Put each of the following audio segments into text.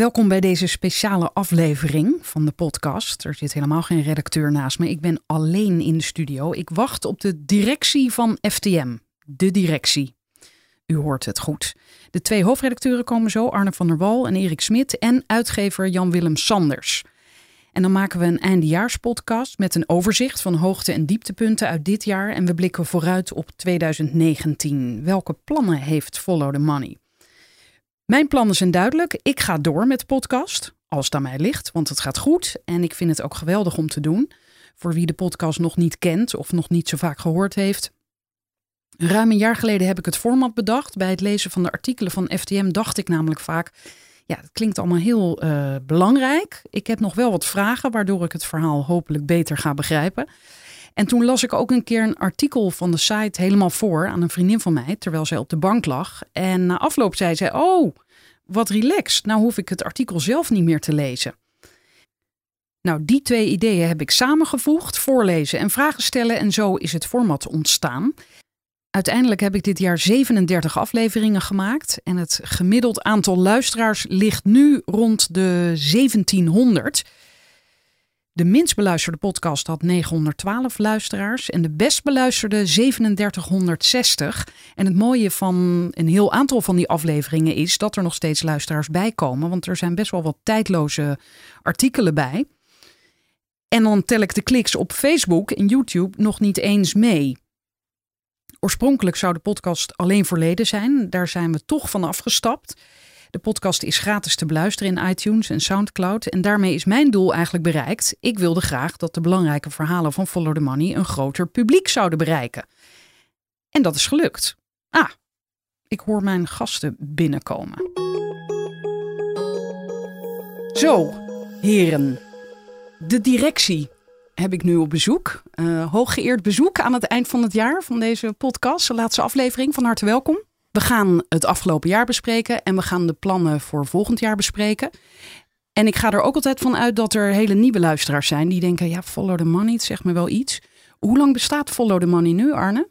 Welkom bij deze speciale aflevering van de podcast. Er zit helemaal geen redacteur naast me. Ik ben alleen in de studio. Ik wacht op de directie van FTM. De directie. U hoort het goed. De twee hoofdredacteuren komen zo, Arne van der Wal en Erik Smit en uitgever Jan-Willem Sanders. En dan maken we een eindejaarspodcast met een overzicht van hoogte- en dieptepunten uit dit jaar en we blikken vooruit op 2019. Welke plannen heeft Follow the Money? Mijn plannen zijn duidelijk. Ik ga door met de podcast, als het aan mij ligt, want het gaat goed en ik vind het ook geweldig om te doen. Voor wie de podcast nog niet kent of nog niet zo vaak gehoord heeft. Ruim een jaar geleden heb ik het format bedacht. Bij het lezen van de artikelen van FTM dacht ik namelijk vaak: ja, het klinkt allemaal heel uh, belangrijk. Ik heb nog wel wat vragen, waardoor ik het verhaal hopelijk beter ga begrijpen. En toen las ik ook een keer een artikel van de site helemaal voor aan een vriendin van mij, terwijl zij op de bank lag. En na afloop zei zij: Oh, wat relaxed. Nou hoef ik het artikel zelf niet meer te lezen. Nou, die twee ideeën heb ik samengevoegd: voorlezen en vragen stellen. En zo is het format ontstaan. Uiteindelijk heb ik dit jaar 37 afleveringen gemaakt. En het gemiddeld aantal luisteraars ligt nu rond de 1700. De minst beluisterde podcast had 912 luisteraars en de best beluisterde 3760. En het mooie van een heel aantal van die afleveringen is dat er nog steeds luisteraars bij komen, want er zijn best wel wat tijdloze artikelen bij. En dan tel ik de kliks op Facebook en YouTube nog niet eens mee. Oorspronkelijk zou de podcast alleen voor leden zijn. Daar zijn we toch van afgestapt. De podcast is gratis te beluisteren in iTunes en SoundCloud. En daarmee is mijn doel eigenlijk bereikt. Ik wilde graag dat de belangrijke verhalen van Follow the Money een groter publiek zouden bereiken. En dat is gelukt. Ah, ik hoor mijn gasten binnenkomen. Zo, heren. De directie heb ik nu op bezoek. Uh, hooggeëerd bezoek aan het eind van het jaar van deze podcast. De laatste aflevering. Van harte welkom. We gaan het afgelopen jaar bespreken en we gaan de plannen voor volgend jaar bespreken. En ik ga er ook altijd van uit dat er hele nieuwe luisteraars zijn die denken: ja, follow the money, het zegt me wel iets. Hoe lang bestaat Follow the Money nu, Arne?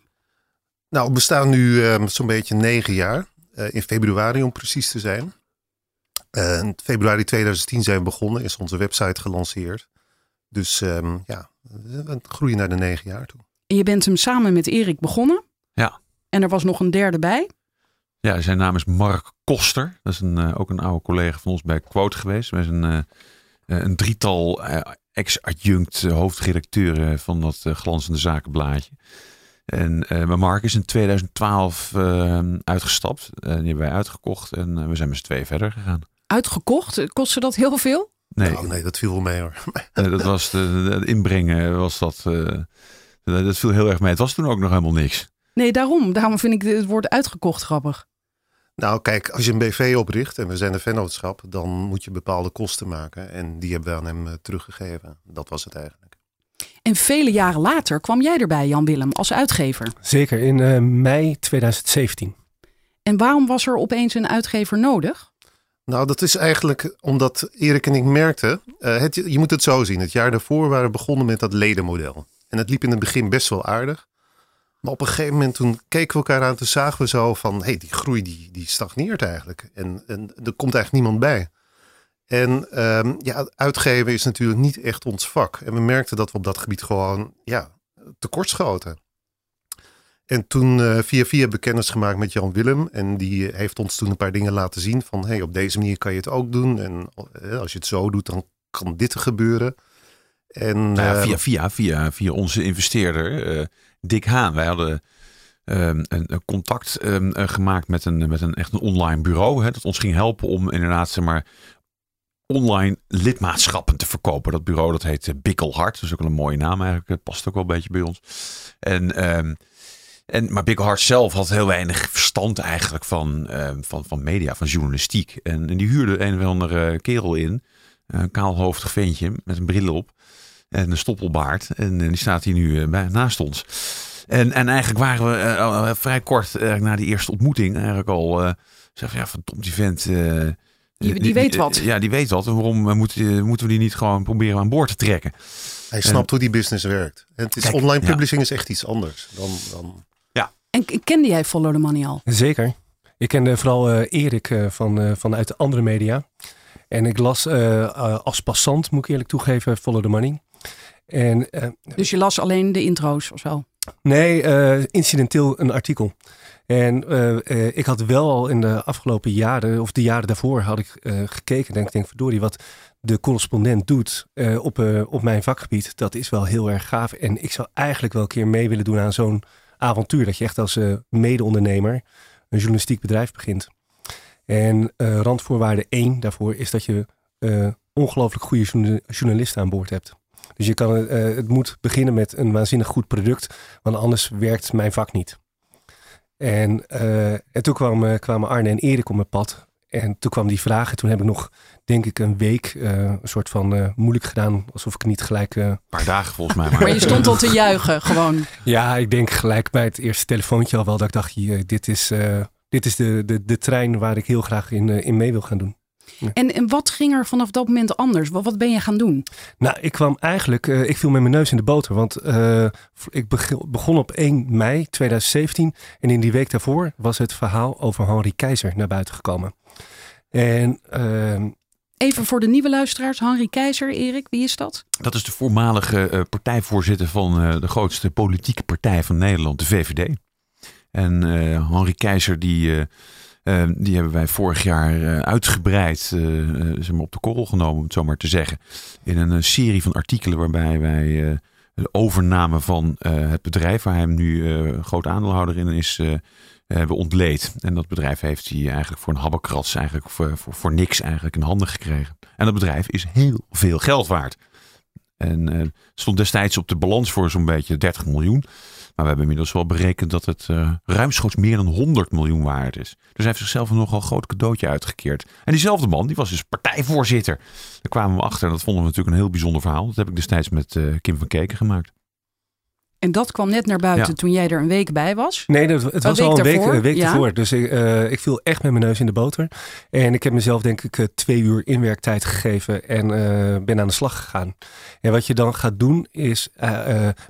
Nou, we bestaan nu uh, zo'n beetje negen jaar. Uh, in februari om precies te zijn. Uh, in februari 2010 zijn we begonnen, is onze website gelanceerd. Dus um, ja, we groeien naar de negen jaar toe. En je bent hem samen met Erik begonnen. Ja. En er was nog een derde bij. Ja, zijn naam is Mark Koster. Dat is een, uh, ook een oude collega van ons bij Quote geweest. Wij zijn uh, een drietal uh, ex-adjunct hoofdredacteuren van dat glanzende zakenblaadje. En Mark is in 2012 uitgestapt. die hebben wij uitgekocht en we zijn met z'n tweeën verder gegaan. Uitgekocht? Kostte dat heel veel? Nee. Oh, nee, dat viel wel mee hoor. nee, dat was de, de inbrengen was dat. dat viel heel erg mee. Het was toen ook nog helemaal niks. Nee, daarom. Daarom vind ik het woord uitgekocht grappig. Nou, kijk, als je een BV opricht en we zijn een vennootschap, dan moet je bepaalde kosten maken. En die hebben we aan hem uh, teruggegeven. Dat was het eigenlijk. En vele jaren later kwam jij erbij, Jan Willem, als uitgever. Zeker, in uh, mei 2017. En waarom was er opeens een uitgever nodig? Nou, dat is eigenlijk omdat Erik en ik merkten, uh, het, je moet het zo zien. Het jaar daarvoor waren we begonnen met dat ledenmodel. En het liep in het begin best wel aardig. Maar op een gegeven moment toen keken we elkaar aan, toen zagen we zo van, hé, hey, die groei die, die stagneert eigenlijk. En, en er komt eigenlijk niemand bij. En um, ja, uitgeven is natuurlijk niet echt ons vak. En we merkten dat we op dat gebied gewoon, ja, tekortschoten. En toen uh, via via hebben we kennis gemaakt met Jan Willem. En die heeft ons toen een paar dingen laten zien van, hé, hey, op deze manier kan je het ook doen. En uh, als je het zo doet, dan kan dit gebeuren. En, nou ja, via, via, via, via onze investeerder, uh, Dick Haan. Wij hadden um, een, contact um, gemaakt met een, met een echt een online bureau. Hè, dat ons ging helpen om inderdaad zeg maar, online lidmaatschappen te verkopen. Dat bureau dat heet Bikkelhart. Dat is ook een mooie naam eigenlijk. Past ook wel een beetje bij ons. En, um, en, maar Bikkelhart zelf had heel weinig verstand eigenlijk van, van, van media, van journalistiek. En, en die huurde een of andere kerel in. Een kaalhoofdig ventje met een bril op. En een stoppelbaard. En, die staat hier nu bij, naast ons. En, en eigenlijk waren we vrij kort na die eerste ontmoeting eigenlijk al... zeggen ja, van Tom, die vent... Die, die, weet wat. Ja, die weet wat. En waarom moeten, moeten we die niet gewoon proberen aan boord te trekken? Hij snapt hoe die business werkt. En het is, online publishing is echt iets anders dan, dan... Ja. En kende jij Follow the Money al? Zeker. Ik kende vooral uh, Erik uh, van, uh, vanuit de andere media. En ik las als passant, moet ik eerlijk toegeven, Follow the Money. En, dus je las alleen de intro's of zo? Nee, incidenteel een artikel. En ik had wel al in de afgelopen jaren, of de jaren daarvoor, had ik gekeken. En ik denk, verdorie, wat de correspondent doet op, op mijn vakgebied, dat is wel heel erg gaaf. En ik zou eigenlijk wel een keer mee willen doen aan zo'n avontuur. Dat je echt als mede-ondernemer een journalistiek bedrijf begint. En randvoorwaarde 1 daarvoor is dat je ongelooflijk goede journalisten aan boord hebt. Dus je kan, uh, het moet beginnen met een waanzinnig goed product, want anders werkt mijn vak niet. En, en toen kwamen, kwamen Arne en Erik op mijn pad. En toen kwam die vraag. En toen heb ik nog, denk ik, een week een soort van moeilijk gedaan. Alsof ik niet gelijk... Een paar dagen volgens mij. Maar. maar je stond al te juichen, gewoon. Ja, ik denk gelijk bij het eerste telefoontje al wel dat ik dacht, dit is dit is de, de, de trein waar ik heel graag in, in mee wil gaan doen. En, en wat ging er vanaf dat moment anders? Wat, wat ben je gaan doen? Nou, ik kwam eigenlijk, uh, ik viel met mijn neus in de boter. Want uh, ik begon op 1 mei 2017. En in die week daarvoor was het verhaal over Henri Keizer naar buiten gekomen. En... Uh, Even voor de nieuwe luisteraars, Henri Keizer, Erik, wie is dat? Dat is de voormalige partijvoorzitter van de grootste politieke partij van Nederland, de VVD. En uh, Henri Keizer, die, uh, uh, die hebben wij vorig jaar uitgebreid zeg maar op de korrel genomen, om het zo maar te zeggen. In een serie van artikelen waarbij wij de overname van het bedrijf, waar hij nu groot aandeelhouder in is, hebben ontleed. En dat bedrijf heeft hij eigenlijk voor een habbekrats, eigenlijk voor, voor, voor niks eigenlijk in handen gekregen. En dat bedrijf is heel veel geld waard. En stond destijds op de balans voor zo'n beetje 30 miljoen. Maar we hebben inmiddels wel berekend dat het uh, ruimschoots meer dan 100 miljoen waard is. Dus hij heeft zichzelf een nogal groot cadeautje uitgekeerd. En diezelfde man, die was dus partijvoorzitter. Daar kwamen we achter en dat vonden we natuurlijk een heel bijzonder verhaal. Dat heb ik destijds met uh, Kim van Keken gemaakt. En dat kwam net naar buiten toen jij er een week bij was? Nee, dat, het was al een week, een week ervoor. Dus ik, uh, ik viel echt met mijn neus in de boter. En ik heb mezelf denk ik twee uur inwerktijd gegeven en uh, ben aan de slag gegaan. En wat je dan gaat doen is,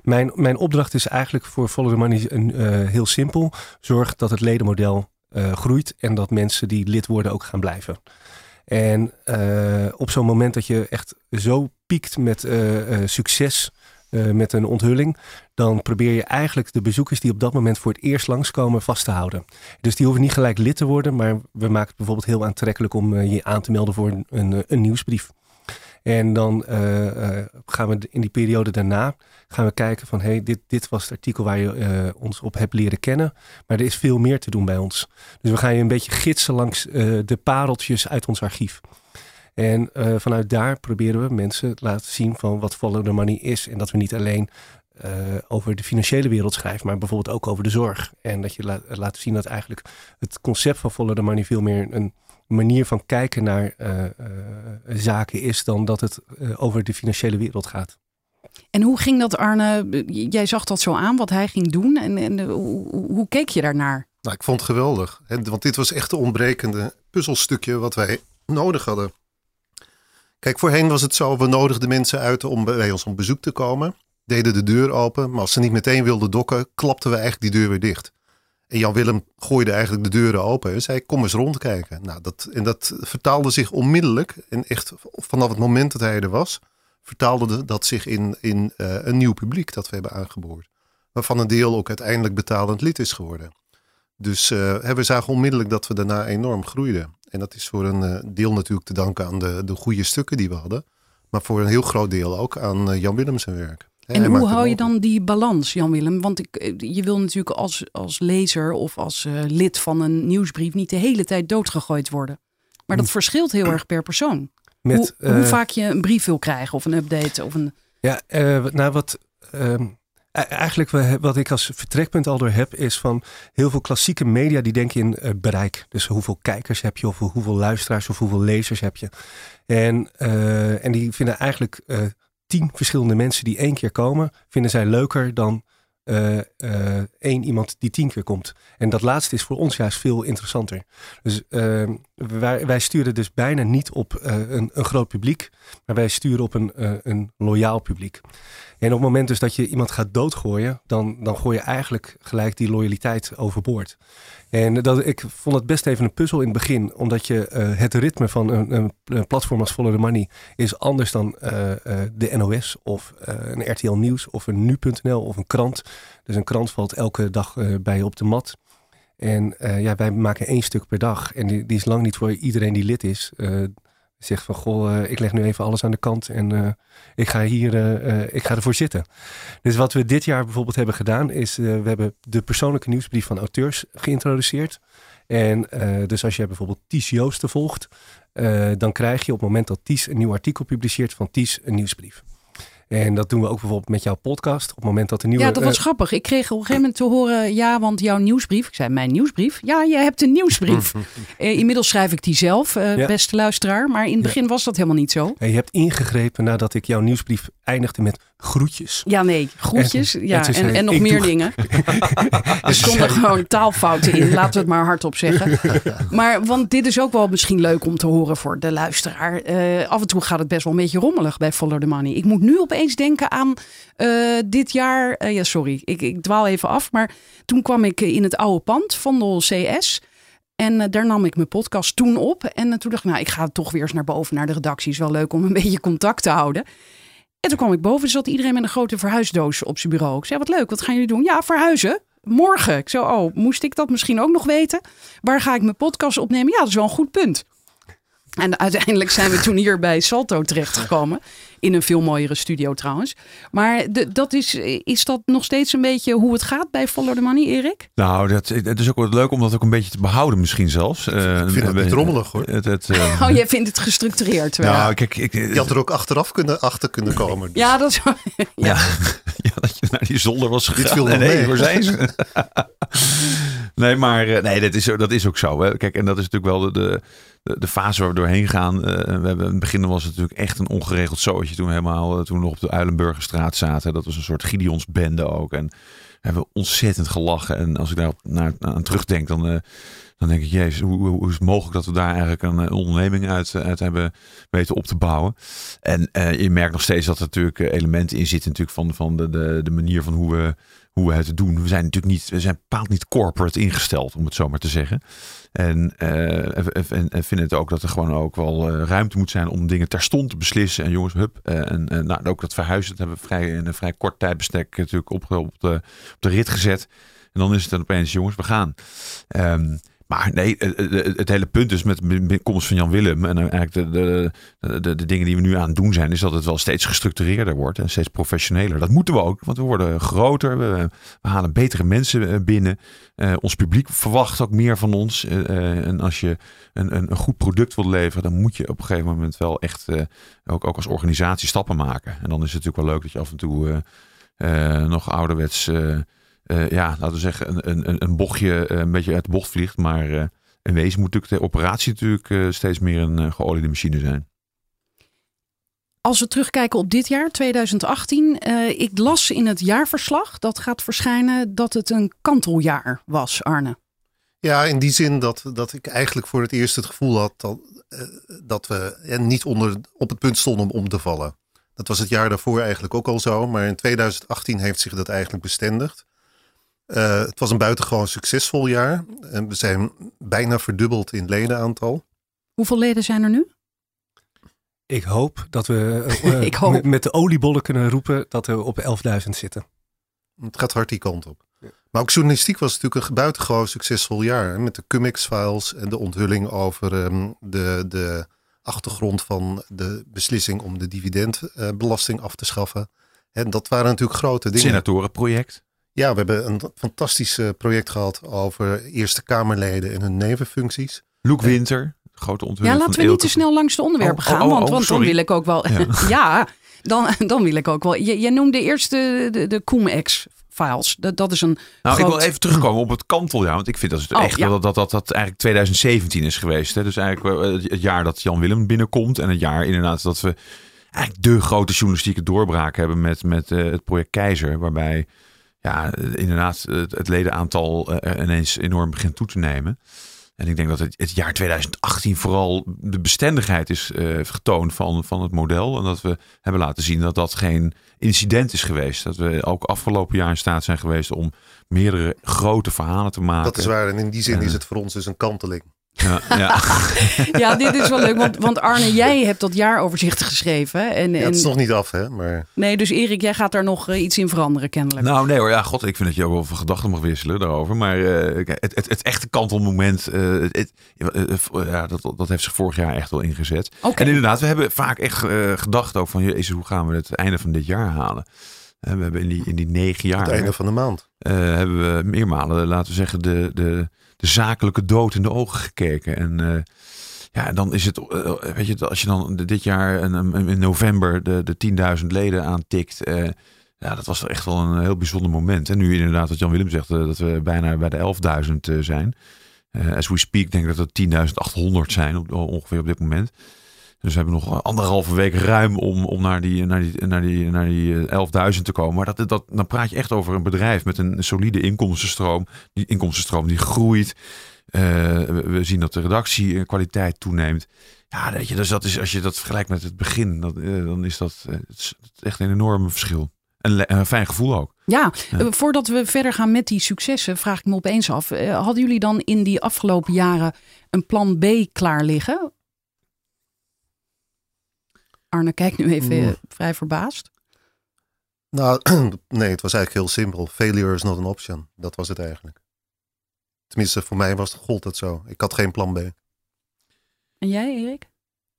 mijn, mijn opdracht is eigenlijk voor Follow the Money een, heel simpel. Zorg dat het ledenmodel groeit en dat mensen die lid worden ook gaan blijven. En op zo'n moment dat je echt zo piekt met succes uh, met een onthulling, dan probeer je eigenlijk de bezoekers die op dat moment voor het eerst langskomen vast te houden. Dus die hoeven niet gelijk lid te worden, maar we maken het bijvoorbeeld heel aantrekkelijk om uh, je aan te melden voor een, een, een nieuwsbrief. En dan gaan we in die periode daarna gaan we kijken van hey, dit, dit was het artikel waar je ons op hebt leren kennen. Maar er is veel meer te doen bij ons. Dus we gaan je een beetje gidsen langs de pareltjes uit ons archief. En uh, vanuit daar proberen we mensen te laten zien van wat follow the money is. En dat we niet alleen uh, over de financiële wereld schrijven, maar bijvoorbeeld ook over de zorg. En dat je laat, laat zien dat eigenlijk het concept van follow the money veel meer een manier van kijken naar uh, zaken is dan dat het over de financiële wereld gaat. En hoe ging dat, Arne? Jij zag dat zo aan, wat hij ging doen. En, en hoe, hoe keek je daarnaar? Nou, ik vond het geweldig. Want dit was echt een ontbrekende puzzelstukje wat wij nodig hadden. Kijk, voorheen was het zo, we nodigden mensen uit om bij ons op bezoek te komen. Deden de deur open, maar als ze niet meteen wilden dokken, klapten we eigenlijk die deur weer dicht. En Jan Willem gooide eigenlijk de deuren open en zei: Kom eens rondkijken. Nou, dat, en dat vertaalde zich onmiddellijk. En echt vanaf het moment dat hij er was, vertaalde dat zich in, in uh, een nieuw publiek dat we hebben aangeboord. Waarvan een deel ook uiteindelijk betalend lid is geworden. Dus uh, we zagen onmiddellijk dat we daarna enorm groeiden. En dat is voor een uh, deel natuurlijk te danken aan de, de goede stukken die we hadden. Maar voor een heel groot deel ook aan uh, Jan Willems werk. En hoe hou je dan die balans, Jan Willem? Want ik, je wil natuurlijk als, als lezer of als lid van een nieuwsbrief niet de hele tijd doodgegooid worden. Maar dat hm. verschilt heel erg per persoon. Met, hoe, hoe, vaak je een brief wil krijgen of een update of een... Ja, nou wat... Ehm, eigenlijk wat ik als vertrekpunt al door heb, is van heel veel klassieke media die denken in uh, bereik. Dus hoeveel kijkers heb je, of hoeveel luisteraars, of hoeveel lezers heb je. En, uh, en die vinden eigenlijk uh, tien verschillende mensen die één keer komen, vinden zij leuker dan één iemand die tien keer komt. En dat laatste is voor ons juist veel interessanter. Dus uh, wij, wij, sturen dus bijna niet op een, een, groot publiek, maar wij sturen op een, een loyaal publiek. En op het moment dus dat je iemand gaat doodgooien, dan, dan gooi je eigenlijk gelijk die loyaliteit overboord. En dat, ik vond het best even een puzzel in het begin, omdat je uh, het ritme van een, een, platform als Follow the Money is anders dan de NOS of een RTL Nieuws of een Nu.nl of een krant. Dus een krant valt elke dag bij je op de mat. En ja, wij maken één stuk per dag. En die, die, is lang niet voor iedereen die lid is zegt van goh, uh, ik leg nu even alles aan de kant en uh, ik ga hier, uh, ik ga ervoor zitten. Dus wat we dit jaar bijvoorbeeld hebben gedaan is, we hebben de persoonlijke nieuwsbrief van auteurs geïntroduceerd. En dus als jij bijvoorbeeld Ties Joosten volgt, dan krijg je op het moment dat Ties een nieuw artikel publiceert van Ties een nieuwsbrief. En dat doen we ook bijvoorbeeld met jouw podcast. Op het moment dat de nieuwe. Ja, dat was uh, grappig. Ik kreeg op een gegeven moment te horen: ja, want jouw nieuwsbrief. Ik zei: Mijn nieuwsbrief. Ja, je hebt een nieuwsbrief. uh, inmiddels schrijf ik die zelf, uh, ja. beste luisteraar. Maar in het begin ja. was dat helemaal niet zo. Ja, je hebt ingegrepen nadat ik jouw nieuwsbrief eindigde met groetjes. Ja, nee, groetjes. En, ja, en, en, en nog meer doe... dingen. er stonden gewoon taalfouten in, laten we het maar hardop zeggen. Maar want dit is ook wel misschien leuk om te horen voor de luisteraar. Uh, af en toe gaat het best wel een beetje rommelig bij Follow the Money. Ik moet nu opeens denken aan uh, dit jaar. Uh, ja, sorry, ik, ik dwaal even af. Maar toen kwam ik in het oude pand, Vondel CS. En daar nam ik mijn podcast toen op. En toen dacht ik, nou, ik ga toch weer eens naar boven naar de redactie. Is wel leuk om een beetje contact te houden. En toen kwam ik boven, zat iedereen met een grote verhuisdoos op zijn bureau. Ik zei, wat leuk, wat gaan jullie doen? Ja, verhuizen. Morgen. Ik zei, oh, moest ik dat misschien ook nog weten? Waar ga ik mijn podcast opnemen? Ja, dat is wel een goed punt. En uiteindelijk zijn we toen hier bij Salto terechtgekomen. In een veel mooiere studio trouwens. Maar de, dat is, is dat nog steeds een beetje hoe het gaat bij Follow the Money, Erik? Nou, dat, het is ook wel leuk om dat ook een beetje te behouden misschien zelfs. Uh, ik vind het niet rommelig hoor. Het, het, uh, oh, jij vindt het gestructureerd. Nou, ja. kijk, ik, je had er ook achteraf kunnen, achter kunnen komen. Dus. Ja, dat is ja. ja. ja, dat je naar die zolder was gegaan. Dit viel nog nee, mee. waar zijn ze? Nee, maar nee, dat is, dat is ook zo. Hè. Kijk, en dat is natuurlijk wel de, de de, fase waar we doorheen gaan. Uh, we hebben, in het begin was het natuurlijk echt een ongeregeld zootje. Toen, helemaal, uh, toen we nog op de Uilenburgerstraat zaten. Dat was een soort Gideonsbende ook. En we hebben ontzettend gelachen. En als ik daar naar, aan terugdenk, dan, dan denk ik, jezus, hoe, hoe, is het mogelijk dat we daar eigenlijk een, onderneming uit, uit hebben weten op te bouwen? En je merkt nog steeds dat er natuurlijk elementen in zitten natuurlijk van, van de, de, de manier van hoe we we het doen. We zijn natuurlijk niet, we zijn bepaald niet corporate ingesteld, om het zo maar te zeggen. En, uh, en, en vinden het ook dat er gewoon ook wel uh, ruimte moet zijn om dingen terstond te beslissen. En jongens, hup. Uh, en nou, ook dat verhuizen, dat hebben we vrij, in een vrij kort tijdbestek natuurlijk op, op, de, op de rit gezet. En dan is het dan opeens, jongens, we gaan. Um, maar nee, het hele punt is met de komst van Jan Willem en eigenlijk de, de, de, dingen die we nu aan het doen zijn, is dat het wel steeds gestructureerder wordt en steeds professioneler. Dat moeten we ook, want we worden groter, we, halen betere mensen binnen. Ons publiek verwacht ook meer van ons. En als je een, een, een, goed product wilt leveren, dan moet je op een gegeven moment wel echt ook, ook als organisatie stappen maken. En dan is het natuurlijk wel leuk dat je af en toe nog ouderwets ja, laten we zeggen, een, een, een bochtje uh, een beetje uit de bocht vliegt. Maar uh, in wezen moet natuurlijk de operatie natuurlijk steeds meer een geoliede machine zijn. Als we terugkijken op dit jaar, 2018. ik las in het jaarverslag dat gaat verschijnen dat het een kanteljaar was, Arne. Ja, in die zin dat, dat ik eigenlijk voor het eerst het gevoel had dat, dat we niet onder, op het punt stonden om om te vallen. Dat was het jaar daarvoor eigenlijk ook al zo. Maar in 2018 heeft zich dat eigenlijk bestendigd. Uh, het was een buitengewoon succesvol jaar. En we zijn bijna verdubbeld in ledenaantal. Hoeveel leden zijn er nu? Ik hoop dat we uh, Ik hoop. Met, met, de oliebollen kunnen roepen dat we op 11.000 zitten. Het gaat hard die kant op. Ja. Maar ook journalistiek was natuurlijk een buitengewoon succesvol jaar. Hè, met de Cumex-files en de onthulling over um, de, de achtergrond van de beslissing om de dividendbelasting uh, af te schaffen. En dat waren natuurlijk grote dingen. Senatorenproject. Ja, we hebben een fantastisch eh, project gehad over Eerste Kamerleden en hun nevenfuncties. Loek Winter, grote onthulling. Ja, laten we niet te snel langs de onderwerpen oh, gaan, oh, oh, want, want dan wil ik ook wel. Ja, ja dan, dan wil ik ook wel. Je, je noemde eerst de, de, de Cum-Ex files. Dat, dat is een. Nou, groot... ik wil even terugkomen op het kanteljaar. Want ik vind dat het oh, echt ja. dat, dat, dat dat eigenlijk 2017 is geweest. Hè? Dus eigenlijk het jaar dat Jan Willem binnenkomt. En het jaar inderdaad dat we eigenlijk de grote journalistieke doorbraak hebben met, met het project Keizer. Waarbij ja, inderdaad het, ledenaantal ineens enorm begint toe te nemen. En ik denk dat het, het jaar 2018 vooral de bestendigheid is getoond van, van het model. En dat we hebben laten zien dat dat geen incident is geweest. Dat we ook afgelopen jaar in staat zijn geweest om meerdere grote verhalen te maken. Dat is waar. En in die zin is het voor ons dus een kanteling. Ja, ja. ja, dit is wel leuk. Want, want Arne, jij hebt dat jaaroverzicht geschreven. En, en... het is nog niet af, hè? Maar... Nee, dus Erik, jij gaat daar nog eh, iets in veranderen, kennelijk. Nou, nee hoor. Ja, god, ik vind dat je ook wel van gedachten mag wisselen daarover. Maar uh, het, het, het, echte kantelmoment, uh, het, ja, dat, dat heeft zich vorig jaar echt wel ingezet. En inderdaad, we hebben vaak echt gedacht ook van, jezus, hoe gaan we het einde van dit jaar halen? we hebben in die, in die negen jaar... Het einde van de maand. hebben we meermalen, laten we zeggen, de... de de zakelijke dood in de ogen gekeken. En uh, ja, dan is het, uh, weet je, als je dan dit jaar in november de, de 10.000 leden aantikt. Uh, ja, dat was echt wel een heel bijzonder moment. En nu inderdaad, wat Jan Willem zegt, dat we bijna bij de 11.000 zijn. as we speak, denk ik dat het 10.800 zijn op, ongeveer op dit moment. Dus we hebben nog anderhalve week ruim om, om naar die, naar die, naar die, naar die 11.000 te komen. Maar dat, dat, dan praat je echt over een bedrijf met een solide inkomstenstroom. Die inkomstenstroom die groeit. Uh, we, zien dat de redactiekwaliteit toeneemt. Ja, weet je, dus dat is, als je dat vergelijkt met het begin, dat, uh, dan is dat uh, is echt een enorm verschil. En een fijn gevoel ook. Ja, voordat we verder gaan met die successen, vraag ik me opeens af. hadden jullie dan in die afgelopen jaren een plan B klaar liggen? Arne kijkt nu even eh, vrij verbaasd. Nou, nee, het was eigenlijk heel simpel. Failure is not an option. Dat was het eigenlijk. Tenminste, voor mij was het, gold het zo. Ik had geen plan B. En jij, Erik?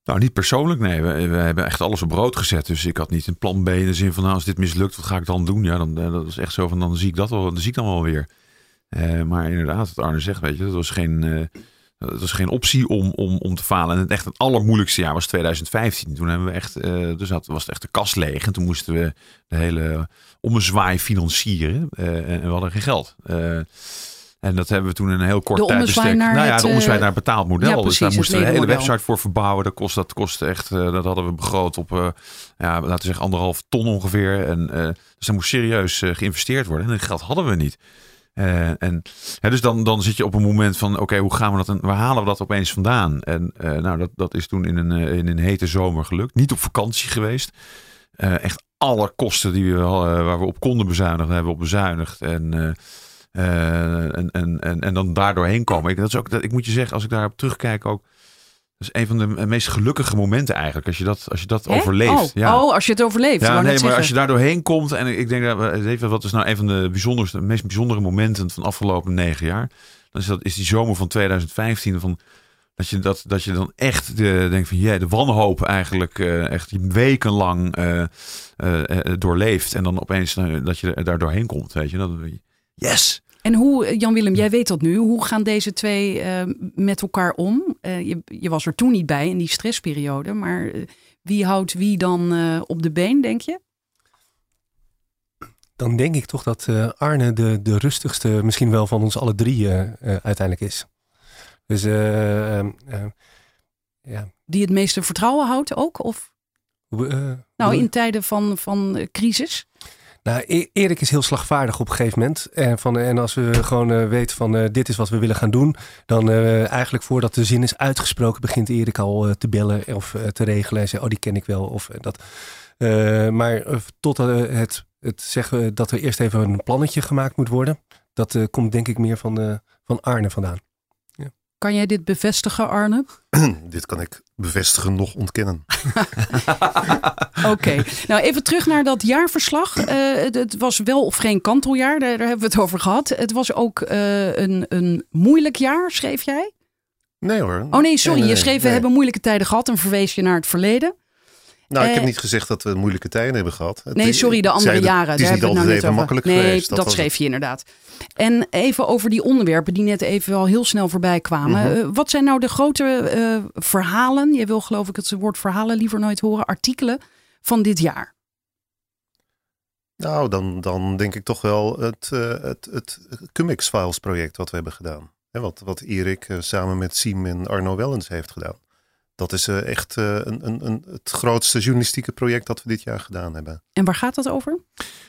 Nou, niet persoonlijk, nee. We, we, hebben echt alles op brood gezet. Dus ik had niet een plan B in de zin van, nou, als dit mislukt, wat ga ik dan doen? Ja, dan, eh, dat is echt zo van, dan zie ik dat wel, dan zie ik dan wel weer. Uh, maar inderdaad, wat Arne zegt, weet je, dat was geen, uh, dat was geen optie om, om, om te falen. En het echt het allermoeilijkste jaar was 2015. Toen hebben we echt, uh, dus dat was het echt de kast leeg. En toen moesten we de hele ommezwaai financieren. Uh, en we hadden geen geld. Uh, en dat hebben we toen in een heel kort tijdbestek. Nou ja, de ommezwaai naar betaald model. Ja, precies, dus daar moesten we de hele website voor verbouwen. Dat kost, dat kost echt, dat hadden we begroot op, ja, laten we zeggen, anderhalf ton ongeveer. En, dus daar moest serieus geïnvesteerd worden. En dat geld hadden we niet. Uh, en dus dan, dan zit je op een moment van: oké, hoe gaan we dat en waar halen we dat opeens vandaan? En uh, nou, dat, dat is toen in een, uh, in een hete zomer gelukt. Niet op vakantie geweest. echt alle kosten die we, waar we op konden bezuinigen, hebben we op bezuinigd. En, en, en, en, en dan daardoor heen komen. Ik, dat is ook, dat, ik moet je zeggen, als ik daarop terugkijk, ook dat is een van de meest gelukkige momenten eigenlijk. Als je dat, als je dat overleeft. Oh, ja. oh, als je het overleeft. Ja, nee, maar als je daar doorheen komt. En ik denk dat even, wat is nou een van de bijzonderste, de meest bijzondere momenten van de afgelopen negen jaar. Dan is dat is die zomer van 2015. Van, dat, je, dat, dat je dan echt de, denkt van ja, de wanhoop eigenlijk uh, echt wekenlang uh, uh, doorleeft. En dan opeens dat je daar doorheen komt. Weet je, dat, yes! En hoe, Jan-Willem, jij weet dat nu. Hoe gaan deze twee uh, met elkaar om? Uh, je, je, was er toen niet bij in die stressperiode. Maar wie houdt wie dan op de been, denk je? Dan denk ik toch dat Arne de, de rustigste misschien wel van ons alle drie uiteindelijk is. Dus ehm, ja. Die het meeste vertrouwen houdt ook? Of? nou, in tijden van, van crisis? Nou, e- Erik is heel slagvaardig op een gegeven moment. En, van, en als we gewoon uh, weten van uh, dit is wat we willen gaan doen, dan uh, eigenlijk voordat de zin is uitgesproken, begint Erik al te bellen of te regelen. En zegt, oh die ken ik wel. Of, dat. maar tot het, het zeggen dat er eerst even een plannetje gemaakt moet worden, dat komt denk ik meer van, van Arne vandaan. Kan jij dit bevestigen, Arne? dit kan ik bevestigen, nog ontkennen. Oké, nou even terug naar dat jaarverslag. Uh, het, was wel of geen kanteljaar, daar, daar, hebben we het over gehad. Het was ook uh, een, een moeilijk jaar, schreef jij? Nee hoor. Oh nee, sorry. je schreef, we hebben moeilijke tijden gehad en verwees je naar het verleden. Nou, ik heb eh, niet gezegd dat we moeilijke tijden hebben gehad. Nee, sorry, de andere jaren. Het is niet altijd nou even makkelijk nee, geweest. Dat, dat schreef je inderdaad. En even over die onderwerpen die net even wel heel snel voorbij kwamen. Mhm. Eh, wat zijn nou de grote uh, verhalen? Je wil geloof ik het woord verhalen liever nooit horen. Artikelen van dit jaar. Nou, dan, dan denk ik toch wel het, uh, het, het Cummix Files project wat we hebben gedaan. Hè, wat, wat Erik samen met Siem en Arno Wellens heeft gedaan dat is echt een, een, een, het grootste journalistieke project dat we dit jaar gedaan hebben. En waar gaat dat over?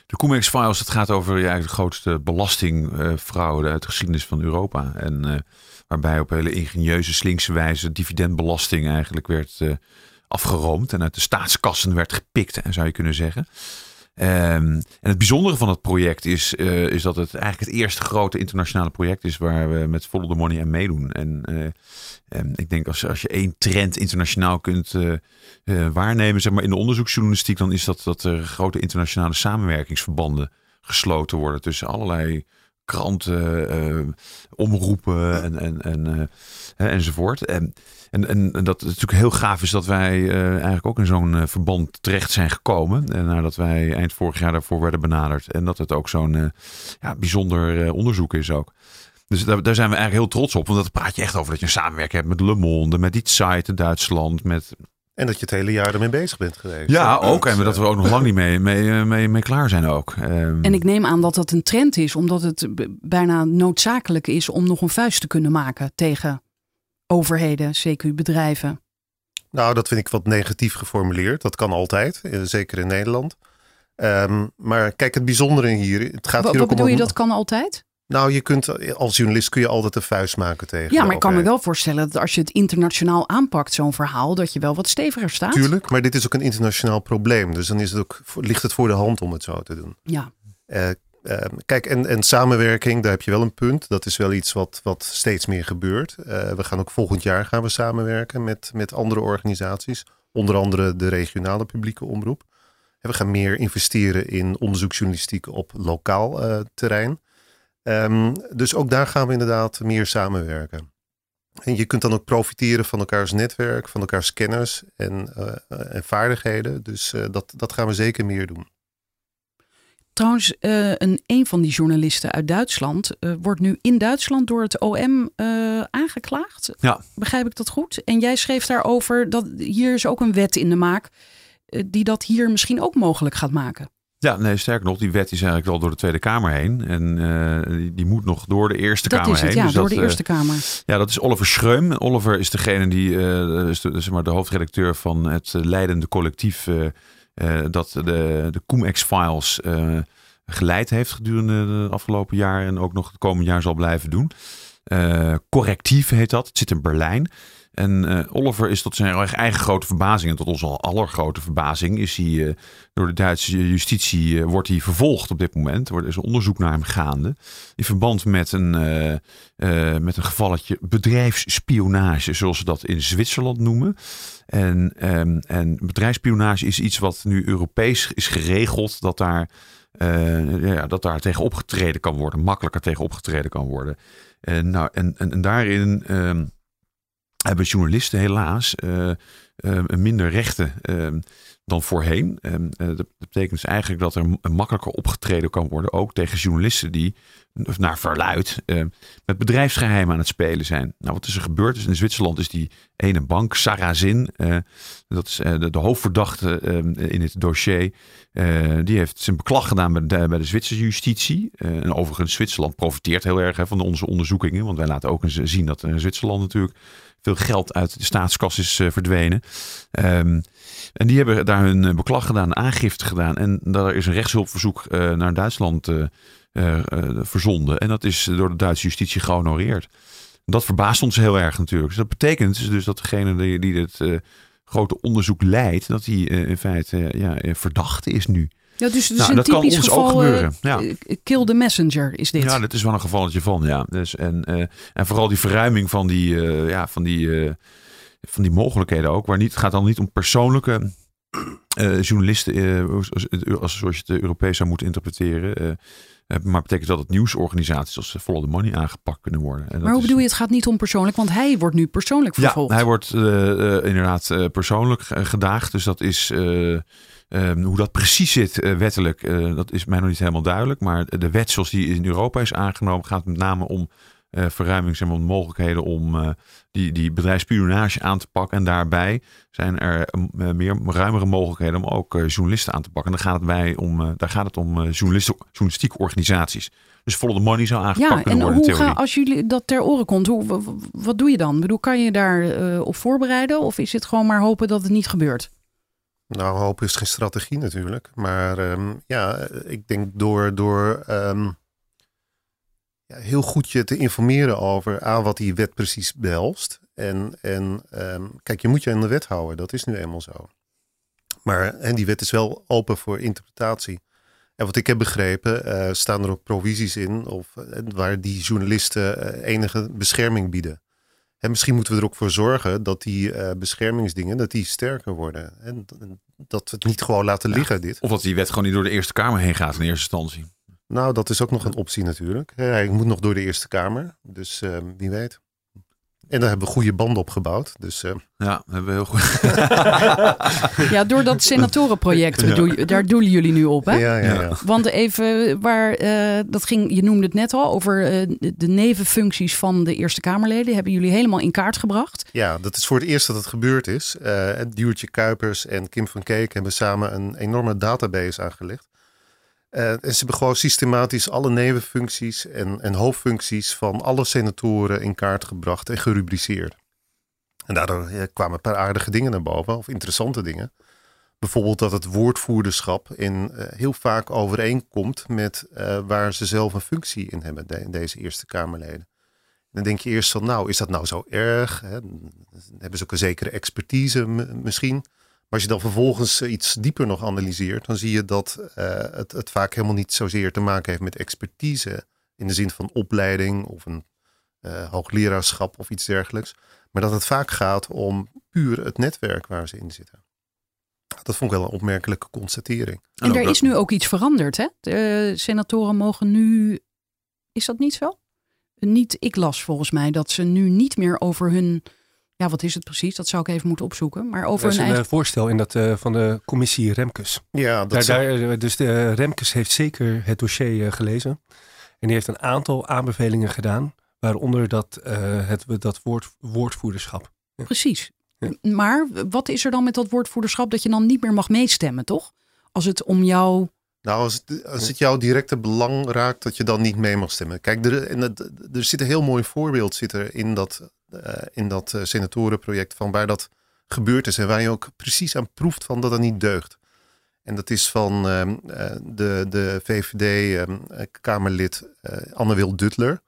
De Cumex Files, het gaat over ja, de grootste belastingfraude uit de geschiedenis van Europa. En waarbij op hele ingenieuze, slinkse wijze dividendbelasting eigenlijk werd afgeroomd en uit de staatskassen werd gepikt, zou je kunnen zeggen. Um, en het bijzondere van het project is, uh, is dat het eigenlijk het eerste grote internationale project is waar we met Follow the Money aan meedoen. En uh, ik denk als, als je één trend internationaal kunt uh, waarnemen, zeg maar in de onderzoeksjournalistiek, dan is dat dat er grote internationale samenwerkingsverbanden gesloten worden tussen allerlei kranten, omroepen en, en, en, enzovoort. En en, en, en dat het natuurlijk heel gaaf is dat wij uh, eigenlijk ook in zo'n uh, verband terecht zijn gekomen. En nadat wij eind vorig jaar daarvoor werden benaderd. En dat het ook zo'n uh, ja, bijzonder onderzoek is ook. Dus daar, daar, zijn we eigenlijk heel trots op. Want dat praat je echt over dat je een samenwerking hebt met Le Monde, met die site in Duitsland, met en dat je het hele jaar ermee bezig bent geweest. Ja, ook. En dat we ook nog lang niet mee, mee, mee, mee klaar zijn ook. Ehm, en ik neem aan dat dat een trend is, omdat het bijna noodzakelijk is om nog een vuist te kunnen maken tegen overheden, CQ bedrijven? Nou, dat vind ik wat negatief geformuleerd. Dat kan altijd, eh, zeker in Nederland. Um, maar kijk, het bijzondere hier, het gaat hier wat bedoel je, dat kan altijd? Nou, je kunt eh, als journalist kun je altijd een vuist maken tegen. Ja, maar ik kan me wel voorstellen dat als je het internationaal aanpakt, zo'n verhaal, dat je wel wat steviger staat. Tuurlijk, maar dit is ook een internationaal probleem. Dus dan is het ook, ligt het voor de hand om het zo te doen. Ja. Uh, Ehm, kijk, en, en samenwerking, daar heb je wel een punt. Dat is wel iets wat, wat steeds meer gebeurt. Uh, we gaan ook volgend jaar gaan we samenwerken met, met andere organisaties. Onder andere de regionale publieke omroep. We gaan meer investeren in onderzoeksjournalistiek op lokaal uh, terrein. Um, dus ook daar gaan we inderdaad meer samenwerken. En je kunt dan ook profiteren van elkaars netwerk, van elkaars kennis en, en vaardigheden. Dus dat, dat gaan we zeker meer doen. Trouwens, uh, een, een van die journalisten uit Duitsland uh, wordt nu in Duitsland door het OM uh, eh, aangeklaagd. Ja. Begrijp ik dat goed? En jij schreef daarover dat hier is ook een wet in de maak die dat hier misschien ook mogelijk gaat maken. Ja, nee, sterker nog, die wet is eigenlijk al door de Tweede Kamer heen. En die, die, moet nog door de Eerste dat Kamer is het, heen. Ja, dus door de Eerste Kamer. Ja, dat is Oliver Schreum. Oliver is degene die is de, zeg maar de hoofdredacteur van het leidende collectief dat de, de CoomEx-files uh, geleid heeft gedurende de afgelopen jaar en ook nog het komende jaar zal blijven doen. Uh, correctief heet dat. Het zit in Berlijn. En uh, Oliver is tot zijn eigen grote verbazing en tot onze allergrote verbazing is hij uh, door de Duitse justitie uh, wordt hij vervolgd op dit moment. Er is een onderzoek naar hem gaande in verband met een, met een gevalletje bedrijfsspionage, zoals ze dat in Zwitserland noemen. En, um, en bedrijfsspionage is iets wat nu Europees is geregeld, dat daar, ja, dat daar tegen opgetreden kan worden, makkelijker tegen opgetreden kan worden. En, nou, en, en, en daarin. Um, hebben journalisten helaas uh, minder rechten uh, dan voorheen. dat betekent dus eigenlijk dat er makkelijker opgetreden kan worden, ook tegen journalisten die naar verluid met bedrijfsgeheimen aan het spelen zijn. Nou, wat is er gebeurd? Dus in Zwitserland is die ene bank, Sarazin, dat is de, de, hoofdverdachte in het dossier, die heeft zijn beklag gedaan bij de, bij de Zwitserse justitie. en overigens, Zwitserland profiteert heel erg hè, van onze onderzoekingen, want wij laten ook eens zien dat in Zwitserland natuurlijk veel geld uit de staatskas is uh, verdwenen. Um, en die hebben daar hun eh, beklag gedaan, aangifte gedaan. En daar is een rechtshulpverzoek uh, naar Duitsland verzonden. En dat is door de Duitse justitie gehonoreerd. Dat verbaast ons heel erg natuurlijk. Dus dat betekent dus dat degene die, die dit grote onderzoek leidt, dat hij in feite ja, verdachte is nu. Ja, dus, dus nou, een dat typisch kan ons geval, ook gebeuren. Ja. kill the messenger is dit. Ja, dat is wel een gevalletje van. Ja. Dus, en, uh, en vooral die verruiming van die, uh, ja, van die, uh, van die mogelijkheden ook. Waar niet, het gaat dan niet om persoonlijke journalisten, als, zoals je het Europees zou moeten interpreteren. maar betekent dat dat nieuwsorganisaties als Follow the Money aangepakt kunnen worden. En maar hoe bedoel je, het gaat niet om persoonlijk? Want hij wordt nu persoonlijk vervolgd. Ja, hij wordt inderdaad persoonlijk gedaagd. Dus dat is... Um, hoe dat precies zit uh, wettelijk, uh, dat is mij nog niet helemaal duidelijk. Maar de wet zoals die in Europa is aangenomen gaat met name om uh, verruiming zeg maar, mogelijkheden om die, die bedrijfsspionage aan te pakken. En daarbij zijn er meer ruimere mogelijkheden om ook journalisten aan te pakken. En dan gaat het, bij om, daar gaat het om journalistieke organisaties. Dus follow the money zou aangepakt ja, kunnen worden. En hoe ga, als jullie dat ter oren komt, hoe, wat doe je dan? Ik bedoel, kan je daar op voorbereiden? Of is het gewoon maar hopen dat het niet gebeurt? Nou, hoop is geen strategie natuurlijk. Maar ehm, ja, ik denk door, door ehm, ja, heel goed je te informeren over aan wat die wet precies behelst. En, en um, kijk, je moet je aan de wet houden. Dat is nu eenmaal zo. Maar en die wet is wel open voor interpretatie. En wat ik heb begrepen, uh, staan er ook provisies in of, uh, waar die journalisten uh, enige bescherming bieden. En misschien moeten we er ook voor zorgen dat die uh, beschermingsdingen dat die sterker worden. En dat we het niet gewoon laten liggen, dit. Of dat die wet gewoon niet door de Eerste Kamer heen gaat in eerste instantie. Nou, dat is ook nog een optie natuurlijk. Hij moet nog door de Eerste Kamer. Dus uh, wie weet. En daar hebben we goede banden opgebouwd. Dus, uh... Ja, hebben we heel goed. ja, door dat senatorenproject, ja. daar doelen jullie nu op. Hè? Ja, ja, ja. Want even waar, uh, dat ging, je noemde het net al, over uh, de nevenfuncties van de Eerste Kamerleden. Hebben jullie helemaal in kaart gebracht? Ja, dat is voor het eerst dat het gebeurd is. Uh, Duurtje Kuipers en Kim van Keek hebben samen een enorme database aangelegd. Uh, en ze hebben gewoon systematisch alle nevenfuncties en, en hoofdfuncties van alle senatoren in kaart gebracht en gerubriceerd. En daardoor kwamen een paar aardige dingen naar boven, of interessante dingen. Bijvoorbeeld dat het woordvoerderschap in, uh, heel vaak overeenkomt met uh, waar ze zelf een functie in hebben, de, deze Eerste Kamerleden. dan denk je eerst van, nou, is dat nou zo erg? Hebben ze ook een zekere expertise misschien? Als je dan vervolgens eh, iets dieper nog analyseert, dan zie je dat uh, het, het, vaak helemaal niet zozeer te maken heeft met expertise in de zin van opleiding of een uh, hoogleraarschap of iets dergelijks. Maar dat het vaak gaat om puur het netwerk waar ze in zitten. Dat vond ik wel een opmerkelijke constatering. En er is nu ook iets veranderd, hè? De senatoren mogen nu. Is dat niet zo? Niet, ik las volgens mij dat ze nu niet meer over hun ja, wat is het precies? Dat zou ik even moeten opzoeken. Maar over dat is een, een eigen... voorstel in dat, uh, van de commissie Remkes. Ja, dat daar, zou... daar, dus de Remkes heeft zeker het dossier uh, gelezen. En die heeft een aantal aanbevelingen gedaan. Waaronder dat, uh, het, dat woord, woordvoerderschap. Ja. Precies. Ja. Maar wat is er dan met dat woordvoerderschap dat je dan niet meer mag meestemmen, toch? Als het om jou nou, als het, als het jouw directe belang raakt, dat je dan niet mee mag stemmen. Kijk, er, en het, er zit een heel mooi voorbeeld zit er in dat, in dat uh, senatorenproject van waar dat gebeurd is en waar je ook precies aan proeft van dat dat niet deugt. En dat is van uh, de, de VVD-Kamerlid Anne Wil Duttler.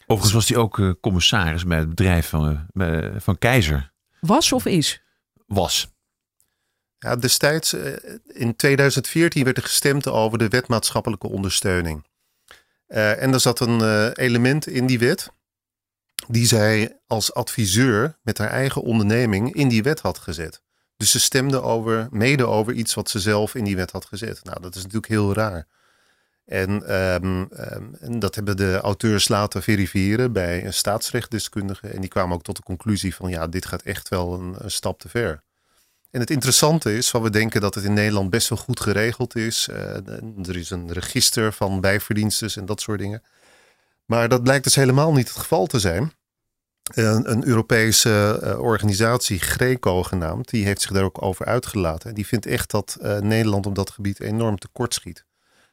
Overigens was hij ook commissaris bij het bedrijf van, van Keizer. Was of is? Was. Ja, destijds, in 2014, werd er gestemd over de wet maatschappelijke ondersteuning. Uh, en er zat een uh, element in die wet die zij als adviseur met haar eigen onderneming in die wet had gezet. Dus ze stemde over, mede over iets wat ze zelf in die wet had gezet. Nou, dat is natuurlijk heel raar. En, um, um, en dat hebben de auteurs laten verifiëren bij een staatsrechtdeskundige. En die kwamen ook tot de conclusie van ja, dit gaat echt wel een, stap te ver. En het interessante is, van we denken dat het in Nederland best wel goed geregeld is. Uh, er is een register van bijverdiensten en dat soort dingen. Maar dat blijkt dus helemaal niet het geval te zijn. Een, een Europese uh, organisatie, Greco genaamd, die heeft zich daar ook over uitgelaten. En die vindt echt dat uh, Nederland op dat gebied enorm tekort schiet.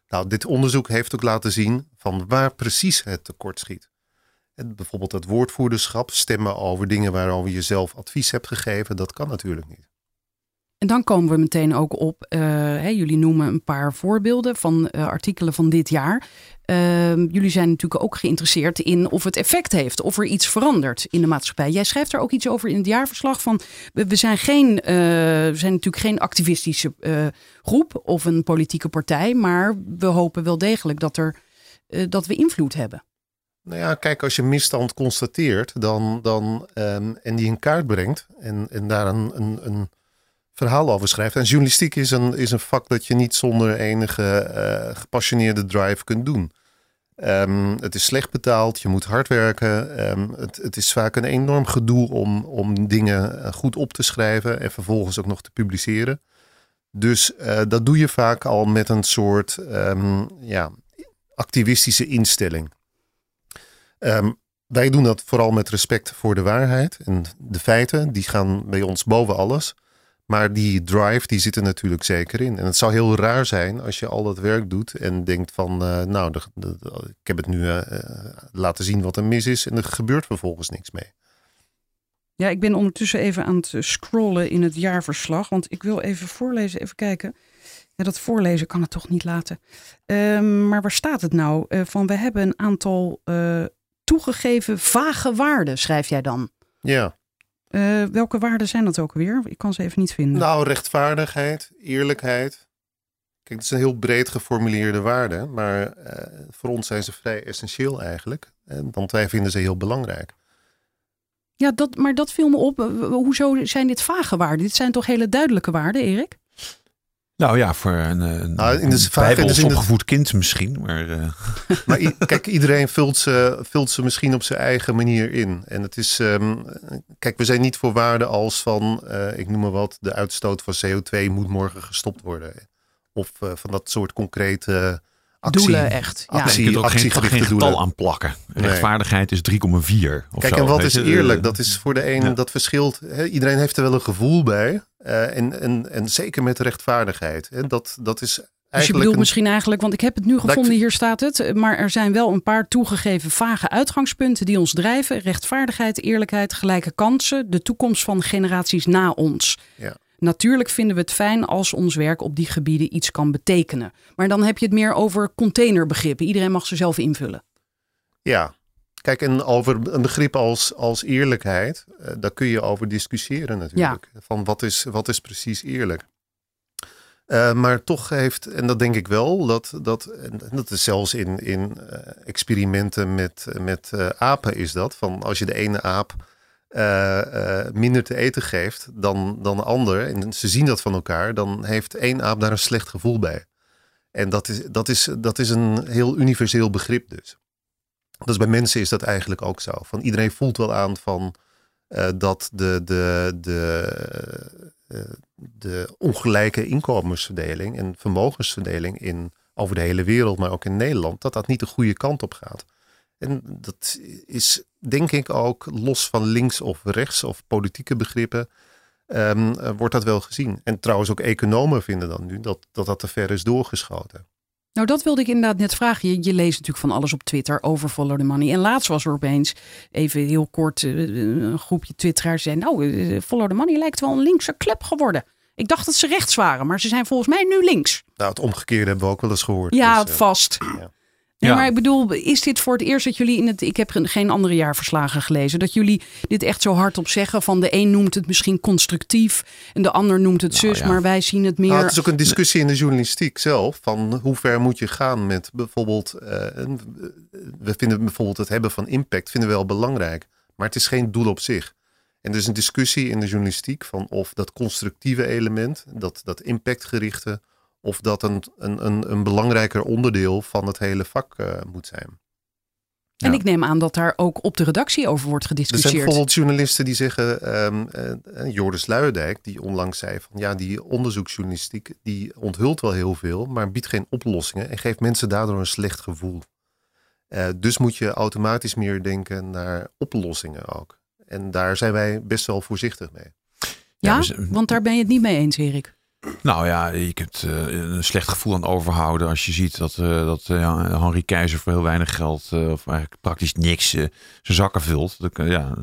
Nou, dit onderzoek heeft ook laten zien van waar precies het tekort schiet. En bijvoorbeeld het woordvoerderschap, stemmen over dingen waarover je zelf advies hebt gegeven, dat kan natuurlijk niet. En dan komen we meteen ook op, hè, jullie noemen een paar voorbeelden van uh, artikelen van dit jaar. Uh, jullie zijn natuurlijk ook geïnteresseerd in of het effect heeft, of er iets verandert in de maatschappij. Jij schrijft er ook iets over in het jaarverslag van, we, zijn, geen, eh, we zijn natuurlijk geen activistische groep of een politieke partij, maar we hopen wel degelijk dat, er, dat we invloed hebben. Nou ja, kijk, als je misstand constateert dan, dan, um, en die in kaart brengt en, en daar een, een, een verhaal over schrijft. En journalistiek is een, is een vak dat je niet zonder enige uh, gepassioneerde drive kunt doen. Um, het is slecht betaald, je moet hard werken. Um, het, het, is vaak een enorm gedoe om, om dingen eh, goed op te schrijven en vervolgens ook nog te publiceren. Dus uh, dat doe je vaak al met een soort um, ja, activistische instelling. wij doen dat vooral met respect voor de waarheid. En de feiten, die gaan bij ons boven alles. Maar die drive, die zit er natuurlijk zeker in. En het zou heel raar zijn als je al dat werk doet en denkt van, uh, nou, ik heb het nu uh, laten zien wat er mis is en er gebeurt vervolgens niks mee. Ja, ik ben ondertussen even aan het scrollen in het jaarverslag, want ik wil even voorlezen, even kijken. Ja, dat voorlezen kan het toch niet laten. Um, maar waar staat het nou? Van we hebben een aantal toegegeven vage waarden, schrijf jij dan? Ja. Uh, welke waarden zijn dat ook weer? Ik kan ze even niet vinden. Nou, rechtvaardigheid, eerlijkheid. Kijk, het is een heel breed geformuleerde waarde, maar uh, voor ons zijn ze vrij essentieel eigenlijk. Want wij vinden ze heel belangrijk. Ja, dat, maar dat viel me op. Hoezo zijn dit vage waarden? Dit zijn toch hele duidelijke waarden, Erik? Nou ja, voor een, een, nou, in de, bijbels opgevoed kind misschien. Maar, uh. maar kijk, iedereen vult ze, vult ze misschien op zijn eigen manier in. En het is, um, kijk, we zijn niet voor waarden als van, uh, ik noem maar wat, de uitstoot van CO2 moet morgen gestopt worden. Of uh, van dat soort concrete actie, doelen echt. Ja. Actie, je kunt ook geen, geen getal aan plakken. Rechtvaardigheid is 3,4. Kijk, en wat is eerlijk? Dat is voor de een, ja. dat verschilt. Hè? Iedereen heeft er wel een gevoel bij. Uh, en, en, en zeker met rechtvaardigheid. Hè? Dat, dat is dus je bedoelt een... misschien eigenlijk, want ik heb het nu gevonden, hier staat het. Maar er zijn wel een paar toegegeven vage uitgangspunten die ons drijven. Rechtvaardigheid, eerlijkheid, gelijke kansen, de toekomst van generaties na ons. Ja. Natuurlijk vinden we het fijn als ons werk op die gebieden iets kan betekenen. Maar dan heb je het meer over containerbegrippen. Iedereen mag ze zelf invullen. Ja, kijk, en over een begrip als, als eerlijkheid, uh, daar kun je over discussiëren natuurlijk. Ja. Van wat is, wat is precies eerlijk? Uh, maar toch heeft, en dat denk ik wel, dat, dat, en dat is zelfs in, in uh, experimenten met, met apen is dat. Van als je de ene aap minder te eten geeft dan, dan de ander, en ze zien dat van elkaar, dan heeft één aap daar een slecht gevoel bij. En dat is, dat is, dat is een heel universeel begrip dus. Dus bij mensen is dat eigenlijk ook zo. Van iedereen voelt wel aan van uh, dat de, de, de, uh, de ongelijke inkomensverdeling en vermogensverdeling in, over de hele wereld, maar ook in Nederland, dat dat niet de goede kant op gaat. En dat is denk ik ook los van links of rechts of politieke begrippen, um, wordt dat wel gezien. En trouwens ook economen vinden dan nu dat dat, dat te ver is doorgeschoten. Nou, dat wilde ik inderdaad net vragen. Je, je, leest natuurlijk van alles op Twitter over Follow the Money. En laatst was er opeens, even heel kort, eh, een groepje twitteraars zei... nou, eh, Follow the Money lijkt wel een linkse club geworden. Ik dacht dat ze rechts waren, maar ze zijn volgens mij nu links. Nou, het omgekeerde hebben we ook wel eens gehoord. Ja, dus, vast. Ja. Nee, maar ik bedoel, is dit voor het eerst dat jullie in het. Ik heb geen andere jaarverslagen gelezen. Dat jullie dit echt zo hardop zeggen. Van de een noemt het misschien constructief. En de ander noemt het nou zus. Maar wij zien het meer. Nou, het is ook een discussie in de journalistiek zelf. Van hoe ver moet je gaan met bijvoorbeeld. Uh, we vinden bijvoorbeeld het hebben van impact vinden we wel belangrijk. Maar het is geen doel op zich. En er is een discussie in de journalistiek van of dat constructieve element, dat, dat impactgerichte of dat een, een, een, een belangrijker onderdeel van het hele vak uh, moet zijn. En ik neem aan dat daar ook op de redactie over wordt gediscussieerd. Er zijn bijvoorbeeld journalisten die zeggen, um, uh, Joris Luijendijk, die onlangs zei van ja, die onderzoeksjournalistiek, die onthult wel heel veel, maar biedt geen oplossingen en geeft mensen daardoor een slecht gevoel. Uh, dus moet je automatisch meer denken naar oplossingen ook. En daar zijn wij best wel voorzichtig mee. Ja, ja want daar ben je het niet mee eens, Erik. Nou ja, je kunt uh, een slecht gevoel aan overhouden als je ziet dat, uh, dat uh, Henry Keizer voor heel weinig geld, of eigenlijk praktisch niks, zijn zakken vult. ja,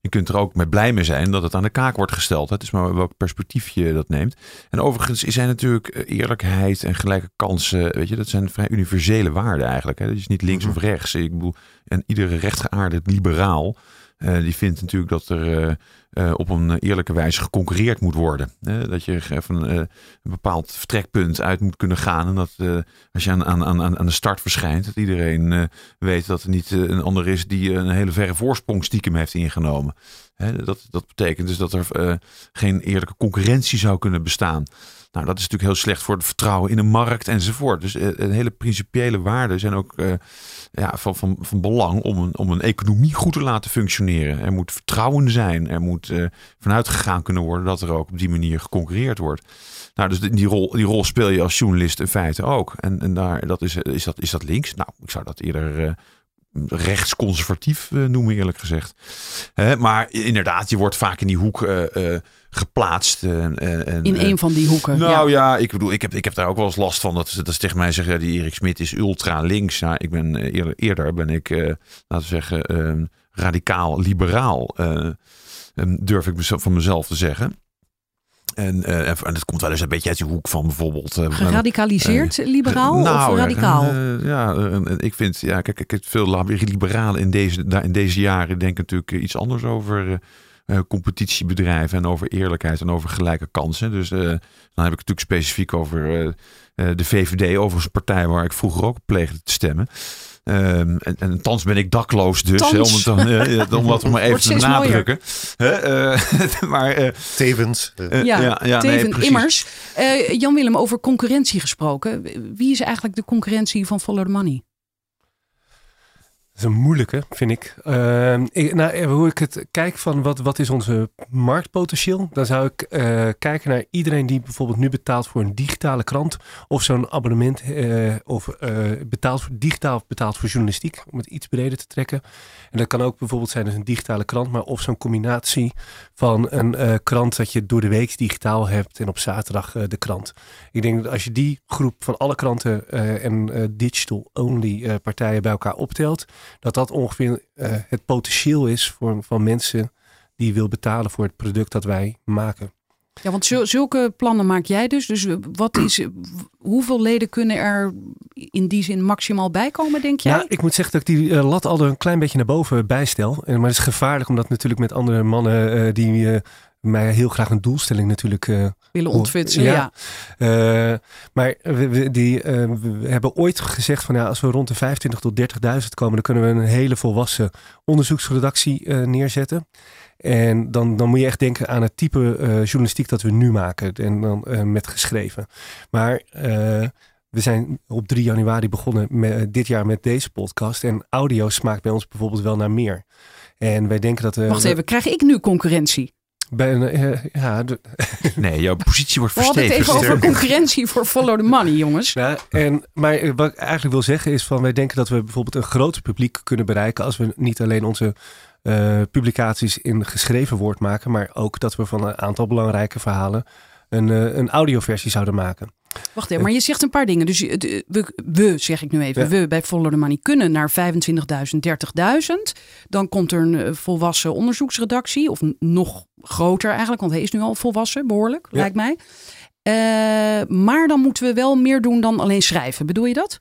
je kunt er ook mee blij mee zijn dat het aan de kaak wordt gesteld. Het is maar welk perspectief je dat neemt. En overigens zijn natuurlijk eerlijkheid en gelijke kansen, weet je, dat zijn vrij universele waarden eigenlijk. Hè. Dat is niet links mhm. of rechts. Ik bedoel, en iedere rechtgeaarde liberaal die vindt natuurlijk dat er uh, uh, op een eerlijke wijze geconcurreerd moet worden. dat je van een bepaald vertrekpunt uit moet kunnen gaan. En dat als je aan, aan, aan, aan de start verschijnt, dat iedereen weet dat er niet een ander is die een hele verre voorsprong stiekem heeft ingenomen. dat, dat betekent dus dat er geen eerlijke concurrentie zou kunnen bestaan. Nou, dat is natuurlijk heel slecht voor het vertrouwen in de markt enzovoort. Dus uh, hele principiële waarden zijn ook uh, ja, van, van, van belang om een, om een economie goed te laten functioneren. Er moet vertrouwen zijn. Er moet vanuit gegaan kunnen worden dat er ook op die manier geconcurreerd wordt. Nou, dus die rol, die rol speel je als journalist in feite ook. En, en daar, dat is, is, dat, is dat links? Nou, ik zou dat eerder rechtsconservatief noemen, eerlijk gezegd. maar inderdaad, je wordt vaak in die hoek geplaatst. En, en, in een van die hoeken. Nou ja. ik bedoel, ik heb, ik heb daar ook wel eens last van. Dat, dat ze tegen mij zeggen, ja, die Erik Smit is ultra links. Nou, ik ben eerder, eerder ben ik, laten we zeggen, ehm, radicaal liberaal. Ehm, durf ik van mezelf te zeggen. En, uh, en dat komt wel eens een beetje uit die hoek van bijvoorbeeld. Uh, Geradicaliseerd liberaal nou, of radicaal? ja, ik vind, ja, kijk, ik heb veel liberalen in deze, in deze jaren denken natuurlijk iets anders over competitiebedrijven en over eerlijkheid en over gelijke kansen. Dus dan heb ik het natuurlijk specifiek over de VVD, overigens een partij waar ik vroeger ook pleegde te stemmen. Um, en, en thans ben ik dakloos dus, hè, om, het dan, uh, om dat maar even te benadrukken. Uh, maar, uh, tevens. ja, ja, ja tevens, nee, immers. Jan-Willem, over concurrentie gesproken. Wie is eigenlijk de concurrentie van Follow the Money? Dat is een moeilijke, vind ik. Ik nou, eh, hoe ik het kijk van wat, wat is onze marktpotentieel, dan zou ik uh, kijken naar iedereen die bijvoorbeeld nu betaalt voor een digitale krant of zo'n abonnement uh, of betaalt voor, digitaal betaalt voor journalistiek, om het iets breder te trekken. En dat kan ook bijvoorbeeld zijn dus een digitale krant, maar of zo'n combinatie van een krant dat je door de week digitaal hebt en op zaterdag de krant. Ik denk dat als je die groep van alle kranten en digital only partijen bij elkaar optelt, dat dat ongeveer uh, het potentieel is voor, van mensen die wil betalen voor het product dat wij maken. Ja, want zulke plannen maak jij dus. Dus wat is, hoeveel leden kunnen er in die zin maximaal bijkomen, denk jij? Ja, ik moet zeggen dat ik die uh, lat al een klein beetje naar boven bijstel. Maar het is gevaarlijk omdat natuurlijk met andere mannen uh, die uh, mij heel graag een doelstelling natuurlijk uh, willen ontfutsen. Ja. ja. Uh, maar we, die, uh, we hebben ooit gezegd van ja, als we rond de 25 tot 30.000 komen, dan kunnen we een hele volwassen onderzoeksredactie neerzetten. En dan, dan moet je echt denken aan het type journalistiek dat we nu maken en dan met geschreven. Maar we zijn op 3 januari begonnen met, dit jaar met deze podcast en audio smaakt bij ons bijvoorbeeld wel naar meer. En wij denken dat we. Wacht even, krijg ik nu concurrentie? Bij een, uh, ja, nee, jouw positie wordt verstevigd. We hadden het even over concurrentie voor follow the money, jongens. Ja, en, maar eh, wat ik eigenlijk wil zeggen is van wij denken dat we bijvoorbeeld een groter publiek kunnen bereiken als we niet alleen onze uh, publicaties in geschreven woord maken, maar ook dat we van een aantal belangrijke verhalen een, uh, een audioversie zouden maken. Wacht even, maar je zegt een paar dingen. Dus we, we zeg ik nu even, we bij Follow the Money kunnen naar 25.000, 30.000. Dan komt er een volwassen onderzoeksredactie, of nog groter eigenlijk, want hij is nu al volwassen, behoorlijk, lijkt mij. Uh, maar dan moeten we wel meer doen dan alleen schrijven. Bedoel je dat?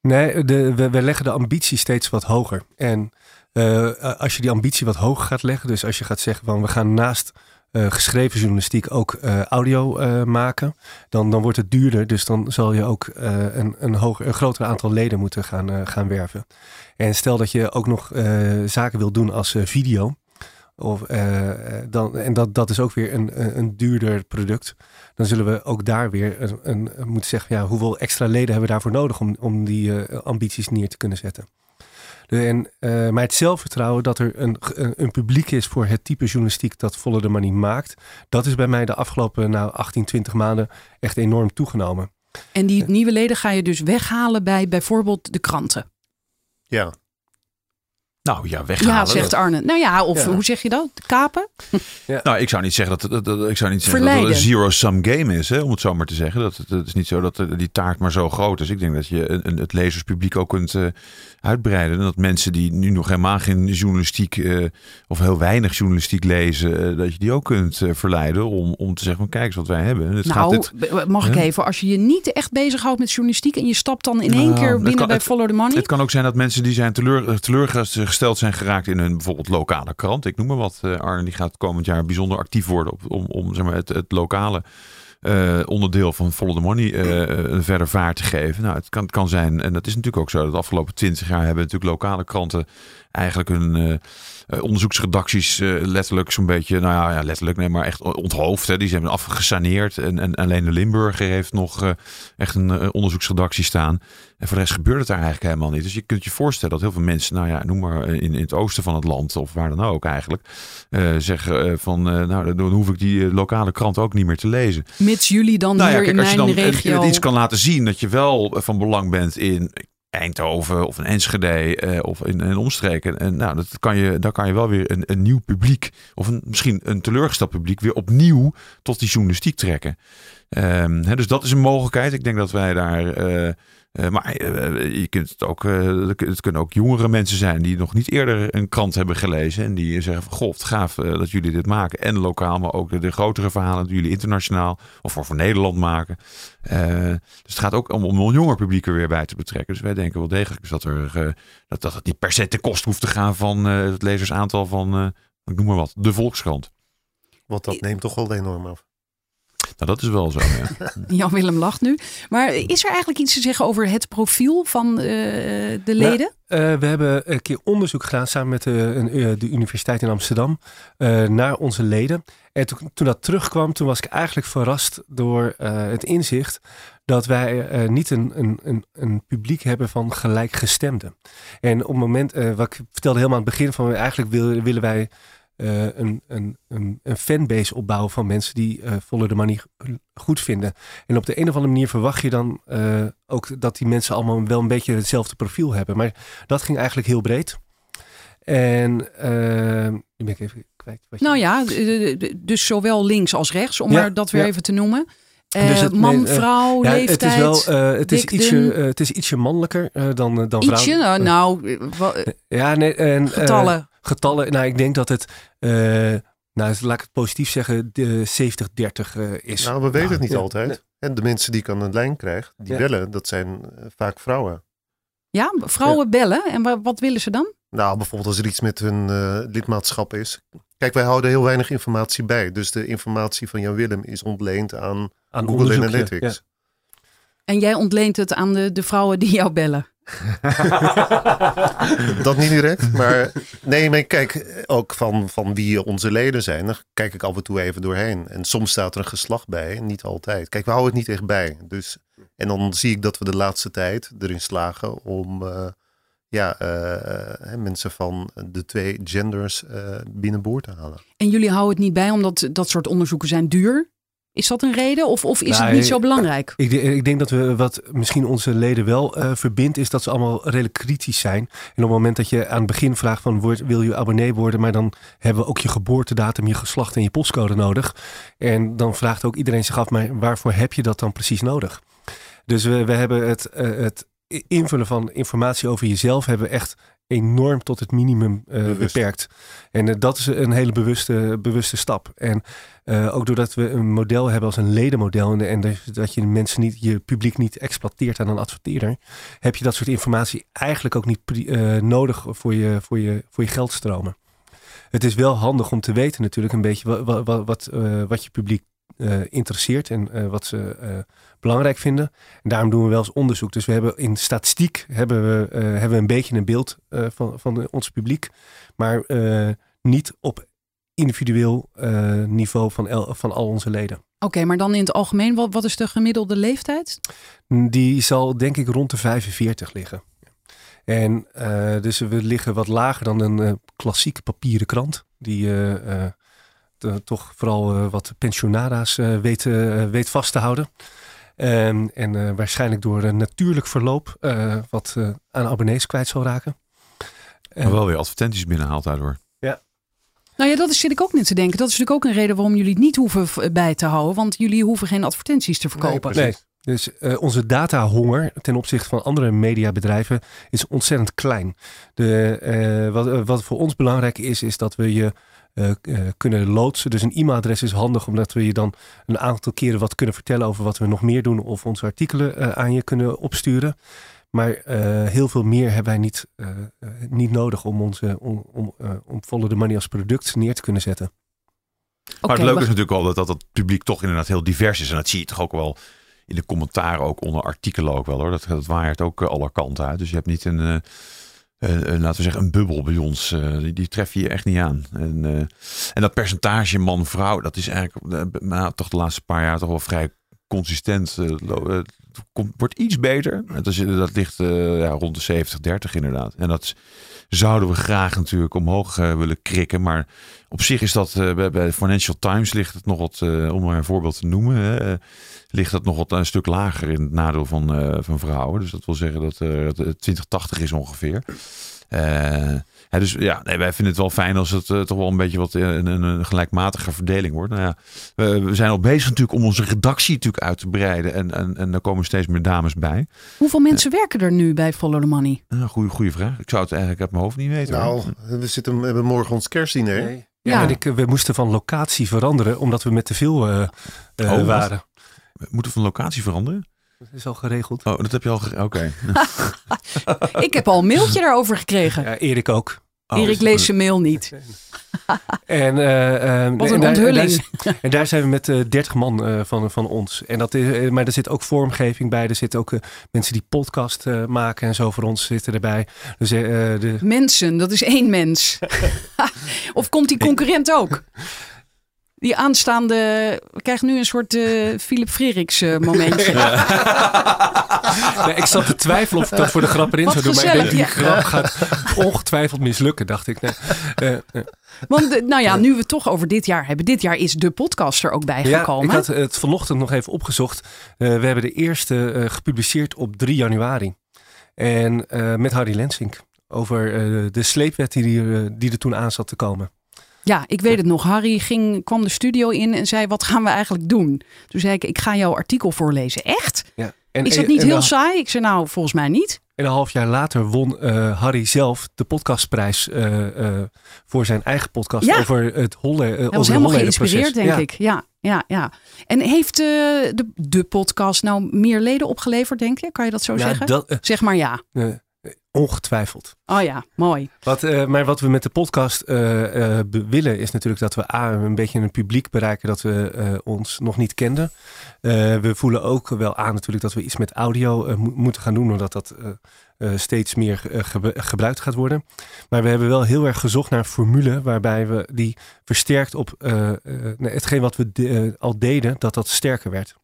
Nee, de, we, we leggen de ambitie steeds wat hoger. En uh, als je die ambitie wat hoger gaat leggen, dus als je gaat zeggen van we gaan naast geschreven journalistiek ook uh, audio uh, maken, dan, dan wordt het duurder. Dus dan zal je ook een, een, hoger, een groter aantal leden moeten gaan, gaan werven. En stel dat je ook nog zaken wil doen als video. Of, dan, en dat, dat is ook weer een, een duurder product. Dan zullen we ook daar weer een, een, moeten zeggen, ja, hoeveel extra leden hebben we daarvoor nodig om, om die ambities neer te kunnen zetten. En, uh, maar het zelfvertrouwen dat er een, een, publiek is voor het type journalistiek dat Volle de Money maakt, dat is bij mij de afgelopen nou, 18, 20 maanden echt enorm toegenomen. En die nieuwe leden ga je dus weghalen bij bijvoorbeeld de kranten? Ja. Nou ja, weghalen. Ja, zegt Arne. Nou ja, of hoe zeg je dat? Kapen? Ja. Nou, ik zou niet zeggen dat, dat, ik zou niet zeggen dat het een zero-sum game is, hè, om het zo maar te zeggen. Dat, het is niet zo dat die taart maar zo groot is. Ik denk dat je een, het lezerspubliek ook kunt uh, uitbreiden. En dat mensen die nu nog helemaal geen journalistiek uh, of heel weinig journalistiek lezen, uh, dat je die ook kunt verleiden om, om te zeggen van kijk eens wat wij hebben. Het nou, gaat mag ik even, als je je niet echt bezighoudt met journalistiek en je stapt dan in één nou, keer binnen bij Follow the Money. Het kan ook zijn dat mensen die zijn teleur, teleurgesteld gesteld zijn geraakt in een bijvoorbeeld lokale krant. Ik noem maar wat. Uh, Arne die gaat komend jaar bijzonder actief worden op, om, om zeg maar, het, het lokale uh, onderdeel van Follow the Money uh, verder vaart te geven. Nou, het kan, het kan zijn, en dat is natuurlijk ook zo, dat de afgelopen twintig jaar hebben natuurlijk lokale kranten eigenlijk hun uh, onderzoeksredacties letterlijk zo'n beetje, nou ja, ja, letterlijk, nee, maar echt onthoofd. Hè. Die zijn afgesaneerd en, en alleen de Limburger heeft nog echt een onderzoeksredactie staan. En voor de rest gebeurt het daar eigenlijk helemaal niet. Dus je kunt je voorstellen dat heel veel mensen, nou ja, noem maar in, in het oosten van het land of waar dan ook eigenlijk, zeggen van, nou dan hoef ik die lokale krant ook niet meer te lezen. Mits jullie dan nou hier ja, kijk, in als je dan regio... iets kan laten zien dat je wel van belang bent in Eindhoven of een Enschede of in, een omstreken. En nou, dat kan je, daar kan je wel weer een, een nieuw publiek, of een, misschien een teleurgesteld publiek, weer opnieuw tot die journalistiek trekken. Um, hè, dus dat is een mogelijkheid. Ik denk dat wij daar uh, maar uh, je kunt het, ook, uh, het kunnen ook jongere mensen zijn die nog niet eerder een krant hebben gelezen. En die zeggen van goh, gaaf dat jullie dit maken. En lokaal, maar ook de, de grotere verhalen die jullie internationaal of voor, voor Nederland maken. dus het gaat ook om, om een jonger publiek er weer bij te betrekken. Dus wij denken wel degelijk dat, er, dat, dat het niet per se ten koste hoeft te gaan van het lezersaantal van, ik noem maar wat, de Volkskrant. Want dat neemt toch wel enorm af. Nou, dat is wel zo. Ja. Jan-Willem lacht nu. Maar is er eigenlijk iets te zeggen over het profiel van uh, de leden? Nou, uh, we hebben een keer onderzoek gedaan samen met de, uh, de Universiteit in Amsterdam naar onze leden. En toen, toen, dat terugkwam, toen was ik eigenlijk verrast door het inzicht dat wij niet een, een, een, een, publiek hebben van gelijkgestemden. En op het moment, wat ik vertelde helemaal aan het begin van eigenlijk willen, willen wij uh, een, een, een, een, fanbase opbouwen van mensen die uh, Volle de Money goed vinden. En op de een of andere manier verwacht je dan uh, ook dat die mensen allemaal wel een beetje hetzelfde profiel hebben. Maar dat ging eigenlijk heel breed. En nu ben ik even kwijt. Wat je nou ja, dus zowel links als rechts, om ja, maar dat weer ja. even te noemen. Dus het, man, vrouw, ja, leeftijd. Het is wel, het is ietsje, het is ietsje mannelijker dan, dan vrouw. Ietsje? Nou, ja, nee, en, getallen getallen. Nou, ik denk dat het, uh, nou, laat ik het positief zeggen, de 70-30 uh, is. Nou, we weten nou, het niet ja, altijd. Nee. En de mensen die ik aan de lijn krijg, die ja. bellen, dat zijn uh, vaak vrouwen. Ja, vrouwen ja. bellen. En wat willen ze dan? Nou, bijvoorbeeld als er iets met hun uh, lidmaatschap is. Kijk, wij houden heel weinig informatie bij. Dus de informatie van Jan Willem is ontleend aan, aan Google Analytics. En jij ontleent het aan de, de vrouwen die jou bellen? dat niet direct, maar nee, maar kijk ook van, van wie onze leden zijn. Dan kijk ik af en toe even doorheen. En soms staat er een geslacht bij, niet altijd. Kijk, we houden het niet echt bij. Dus, en dan zie ik dat we de laatste tijd erin slagen om uh, ja, uh, mensen van de twee genders uh, binnenboord te halen. En jullie houden het niet bij omdat dat soort onderzoeken zijn duur? Is dat een reden of, of is nou, het niet zo belangrijk? Ik, ik, denk dat we wat misschien onze leden wel uh, verbindt, is dat ze allemaal redelijk kritisch zijn. En op het moment dat je aan het begin vraagt van word, wil je abonnee worden, maar dan hebben we ook je geboortedatum, je geslacht en je postcode nodig. En dan vraagt ook iedereen zich af, maar waarvoor heb je dat dan precies nodig? Dus we, we hebben het, uh, het invullen van informatie over jezelf hebben echt enorm tot het minimum uh, beperkt. En uh, dat is een hele bewuste, bewuste stap. En uh, ook doordat we een model hebben als een ledenmodel en, en dus dat je mensen niet, je publiek niet exploiteert aan een adverteerder, heb je dat soort informatie eigenlijk ook niet nodig voor je, voor, je, voor je geldstromen. Het is wel handig om te weten natuurlijk een beetje wat, wat, wat, wat je publiek interesseert en wat ze belangrijk vinden. En daarom doen we wel eens onderzoek. Dus we hebben in statistiek hebben we, uh, hebben we een beetje een beeld uh, van, van ons publiek. Maar uh, niet op individueel niveau van, el, van al onze leden. Oké, okay, maar dan in het algemeen, wat, wat is de gemiddelde leeftijd? Die zal denk ik rond de 45 liggen. En dus we liggen wat lager dan een klassieke papieren krant. Die toch vooral wat pensionada's weet, weet vast te houden. Um, en uh, waarschijnlijk door een natuurlijk verloop uh, wat uh, aan abonnees kwijt zal raken. Maar wel weer advertenties binnenhaalt daardoor. Ja. Nou ja, dat is, zit ik ook niet te denken. Dat is natuurlijk ook een reden waarom jullie het niet hoeven bij te houden. Want jullie hoeven geen advertenties te verkopen. Nee, nee. Dus onze datahonger ten opzichte van andere mediabedrijven is ontzettend klein. De, wat, wat voor ons belangrijk is, is dat we je uh, kunnen loodsen. Dus een e-mailadres is handig omdat we je dan een aantal keren wat kunnen vertellen over wat we nog meer doen of onze artikelen uh, aan je kunnen opsturen. Maar heel veel meer hebben wij niet, niet nodig om, onze, om, om, om volle de money als product neer te kunnen zetten. Maar het leuke is natuurlijk wel dat, dat het publiek toch inderdaad heel divers is. En dat zie je toch ook wel in de commentaren, ook onder artikelen ook wel hoor. Dat, dat waait ook alle kanten uit. Dus je hebt niet een uh, laten we zeggen, een bubbel bij ons. Uh, die, die tref je echt niet aan. En, en dat percentage man-vrouw, dat is eigenlijk nou, toch de laatste paar jaar toch wel vrij consistent. Het komt, wordt iets beter. Dat, is, dat ligt ja, rond de 70, 30 inderdaad. En dat zouden we graag natuurlijk omhoog willen krikken. Maar op zich is dat bij, bij Financial Times ligt het nog wat, om maar een voorbeeld te noemen, ligt dat nog wat een stuk lager in het nadeel van, van vrouwen. Dus dat wil zeggen dat het 2080 is ongeveer. Uh, dus ja, nee, wij vinden het wel fijn als het uh, toch wel een beetje wat een, een, gelijkmatige verdeling wordt. Nou ja, we, we, zijn al bezig natuurlijk om onze redactie natuurlijk uit te breiden. En, en, en daar komen steeds meer dames bij. Hoeveel mensen werken er nu bij Follow the Money? Uh, goeie, goede vraag. Ik zou het eigenlijk uit mijn hoofd niet weten. Nou, we, zitten, we hebben morgen ons kerstdiner. Nee. Ja, ja. En ik, we moesten van locatie veranderen omdat we met te veel oh, waren. We moeten van locatie veranderen? Dat is al geregeld. Oh, dat heb je al Oké. ik heb al een mailtje daarover gekregen. Ja, Erik ook. Oh, Erik leest zijn mail niet. en, uh, Wat een en onthulling. Daar, en daar zijn we met uh, 30 man uh, van, van ons. En dat is, maar er zit ook vormgeving bij. Er zitten ook mensen die podcast maken en zo voor ons zitten erbij. Dus, de... Mensen, dat is één mens. of komt die concurrent ook? Die aanstaande, we krijgen nu een soort uh, Philip Freriks uh, momentje. nee, ik zat te twijfelen of ik dat voor de grap erin zou doen. Maar ik denk, die grap gaat ongetwijfeld mislukken, dacht ik. Nee. Uh, Want nou ja, nu we het toch over dit jaar hebben. Dit jaar is de podcast er ook bij gekomen. Ja, ik had het vanochtend nog even opgezocht. we hebben de eerste gepubliceerd op 3 januari. En met Harry Lensink. Over de sleepwet die, die er toen aan zat te komen. Ja, ik weet het nog. Harry ging, kwam de studio in en zei: Wat gaan we eigenlijk doen? Toen zei ik: Ik ga jouw artikel voorlezen. Echt? Ja. En, is dat niet heel saai? Ik zei: Nou, volgens mij niet. En een half jaar later won uh, Harry zelf de podcastprijs uh, uh, voor zijn eigen podcast ja. over het Holle. Hij was helemaal geïnspireerd, denk ik. Ja, ja, ja. En heeft de, de podcast nou meer leden opgeleverd, denk je? Kan je dat zo zeggen? Dat, zeg maar ja. Ongetwijfeld. Oh ja, mooi. Wat, uh, maar wat we met de podcast uh, uh, willen is natuurlijk dat we A, een beetje een publiek bereiken dat we ons nog niet kenden. we voelen ook wel aan natuurlijk dat we iets met audio moeten gaan doen, omdat dat steeds meer gebruikt gaat worden. Maar we hebben wel heel erg gezocht naar een formule waarbij we die versterkt op hetgeen wat we al deden, dat dat sterker werd.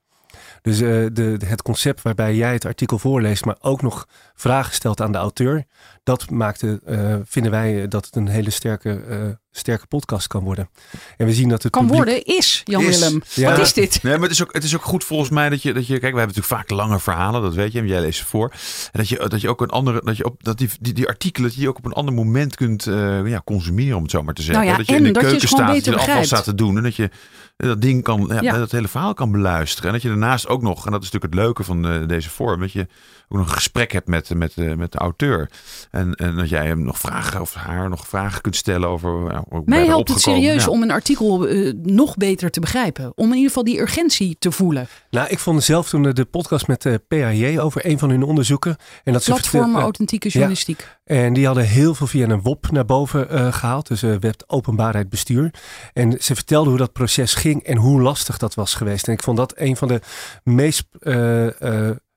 Dus uh, de, het concept waarbij jij het artikel voorleest, maar ook nog vragen stelt aan de auteur, dat maakte, uh, vinden wij dat het een hele sterke, sterke podcast kan worden. En we zien dat het kan worden is Jan Willem. Ja. Wat is dit? Nee, maar het is ook, het is ook goed volgens mij dat je, dat je, kijk, we hebben natuurlijk vaak lange verhalen, dat weet je, en jij leest ze voor. En dat je, dat je ook een andere, dat je op, dat die, die, die artikelen, dat je ook op een ander moment kunt ja, consumeren, om het zo maar te zeggen. Nou ja, dat je in de keuken staat, dat je de afval staat te doen en dat je dat ding kan, ja, dat hele verhaal kan beluisteren. En dat je daarnaast ook nog, en dat is natuurlijk het leuke van uh, deze vorm, dat je ook nog een gesprek hebt met, met, uh, met de auteur. En, en dat jij hem nog vragen of haar nog vragen kunt stellen over. Nou, Mij helpt het serieus om een artikel uh, nog beter te begrijpen. Om in ieder geval die urgentie te voelen. Nou, ik vond zelf toen de podcast met de PAJ over een van hun onderzoeken. En dat Platformen authentieke journalistiek. En die hadden heel veel via een WOP naar boven uh, gehaald. Dus uh, wet openbaarheid bestuur. En ze vertelden hoe dat proces ging en hoe lastig dat was geweest. En ik vond dat een van de meest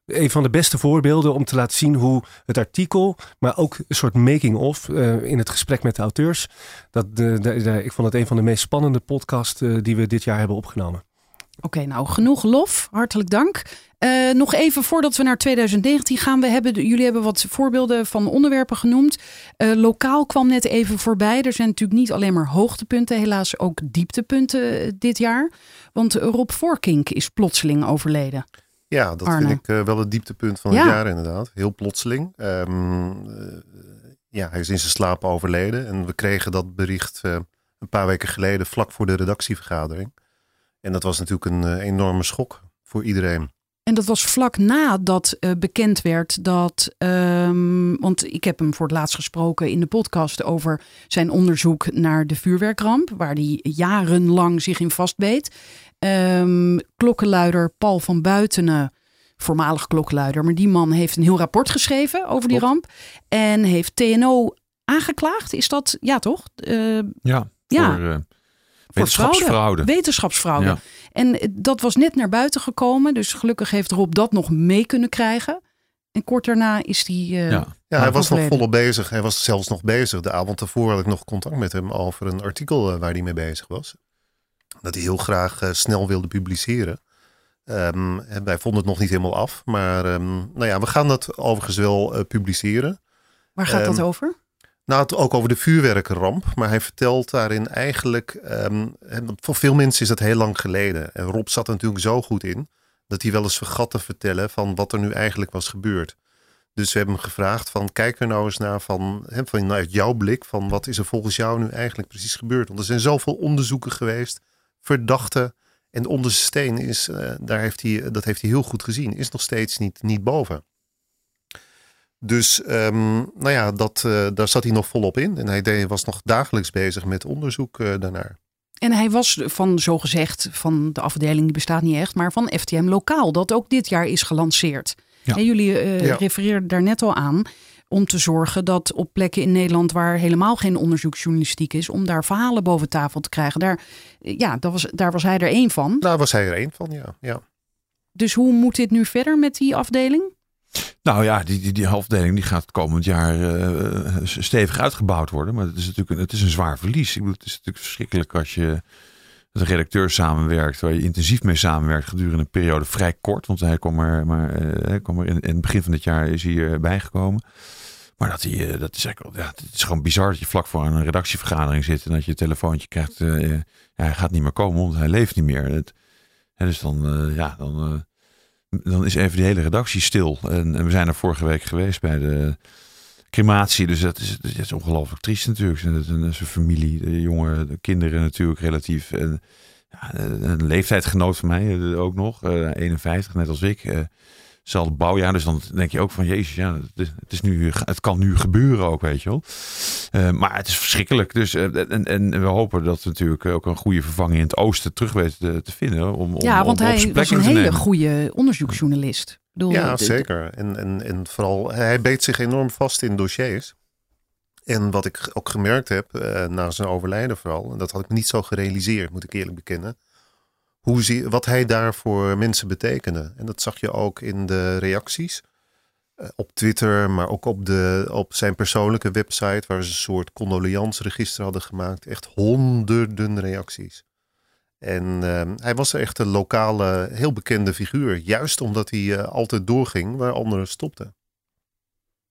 een van de beste voorbeelden om te laten zien hoe het artikel, maar ook een soort making-of uh, in het gesprek met de auteurs. Dat de, ik vond het een van de meest spannende podcasts uh, die we dit jaar hebben opgenomen. Oké, nou genoeg lof. Hartelijk dank. Uh, nog even voordat we naar 2019 gaan. We hebben, jullie hebben wat voorbeelden van onderwerpen genoemd. Lokaal kwam net even voorbij. Er zijn natuurlijk niet alleen maar hoogtepunten, helaas ook dieptepunten dit jaar. Want Rob Voorkink is plotseling overleden. Ja, dat vind ik uh, wel het dieptepunt van het jaar inderdaad. Heel plotseling. Um, ja, hij is in zijn slaap overleden. En we kregen dat bericht een paar weken geleden vlak voor de redactievergadering. En dat was natuurlijk een enorme schok voor iedereen. En dat was vlak nadat uh, bekend werd dat. Um, want ik heb hem voor het laatst gesproken in de podcast over zijn onderzoek naar de vuurwerkramp, waar hij jarenlang zich in vastbeet. Um, klokkenluider Paul van Buitenen, voormalig klokkenluider, maar die man heeft een heel rapport geschreven over die ramp. En heeft TNO aangeklaagd. Is dat, ja toch? Uh, ja, ja. Voor, uh, wetenschapsfraude. Wetenschapsfraude. En dat was net naar buiten gekomen. Dus gelukkig heeft Rob dat nog mee kunnen krijgen. En kort daarna is hij. Uh, ja. ja, hij was nog volop bezig. Hij was zelfs nog bezig. De avond ervoor had ik nog contact met hem over een artikel waar hij mee bezig was dat hij heel graag uh, snel wilde publiceren. Um, wij vonden het nog niet helemaal af. Maar um, nou ja, we gaan dat overigens wel uh, publiceren. Waar gaat dat over? Nou, het ook over de vuurwerkenramp. Maar hij vertelt daarin eigenlijk. Um, voor veel mensen is dat heel lang geleden. En Rob zat er natuurlijk zo goed in. dat hij wel eens vergat te vertellen. van wat er nu eigenlijk was gebeurd. Dus we hebben hem gevraagd: van kijk er nou eens naar. van, he, vanuit jouw blik. van wat is er volgens jou nu eigenlijk precies gebeurd? Want er zijn zoveel onderzoeken geweest. Verdachten. En de onderste steen is, uh, daar heeft hij, dat heeft hij heel goed gezien, is nog steeds niet, niet boven. Dus um, nou ja, dat, uh, daar zat hij nog volop in. En hij deed, was nog dagelijks bezig met onderzoek uh, daarnaar. En hij was van zogezegd van de afdeling, die bestaat niet echt, maar van FTM Lokaal, dat ook dit jaar is gelanceerd. Ja. En jullie uh, ja. refereerden daar net al aan om te zorgen dat op plekken in Nederland waar helemaal geen onderzoeksjournalistiek is, om daar verhalen boven tafel te krijgen. Daar, ja, dat was, daar was hij er één van. Daar was hij er één van, ja. ja. Dus hoe moet dit nu verder met die afdeling? Nou ja, die, die, die afdeling die gaat komend jaar uh, stevig uitgebouwd worden. Maar het is natuurlijk een, het is een zwaar verlies. Ik bedoel, het is natuurlijk verschrikkelijk als je met een redacteur samenwerkt, waar je intensief mee samenwerkt gedurende een periode vrij kort. Want hij kwam er, maar, uh, hij kwam er in, in, het begin van dit jaar is hij erbij gekomen. Maar dat, hij, dat is eigenlijk, ja, het is gewoon bizar dat je vlak voor een redactievergadering zit en dat je een telefoontje krijgt. Uh, ja, hij gaat niet meer komen, want hij leeft niet meer. Het, dus dan, ja, dan, dan is even die hele redactie stil. En, en, we zijn er vorige week geweest bij de crematie. Dus dat is, dat is ongelooflijk triest natuurlijk. Zijn familie, de jongen, de kinderen natuurlijk relatief. En, ja, een leeftijdgenoot van mij ook nog, 51, net als ik hetzelfde bouwjaar. Dus dan denk je ook van Jezus, ja, het is, nu, het kan nu gebeuren ook, weet je wel. Uh, maar het is verschrikkelijk. Dus, uh, en, en we hopen dat we natuurlijk ook een goede vervanging in het oosten terug weten te, te vinden. Om, om, ja, want om hij was een hele goede onderzoeksjournalist. Bedoel, ja, zeker. En, en, en vooral, hij beet zich enorm vast in dossiers. En wat ik ook gemerkt heb, uh, na zijn overlijden vooral, en dat had ik niet zo gerealiseerd, moet ik eerlijk bekennen hoe zie, wat hij daar voor mensen betekende. En dat zag je ook in de reacties. Uh, op Twitter, maar ook op, de, op zijn persoonlijke website, waar ze een soort condoleansregister hadden gemaakt. Echt honderden reacties. En uh, hij was echt een lokale, heel bekende figuur. Juist omdat hij uh, altijd doorging waar anderen stopten.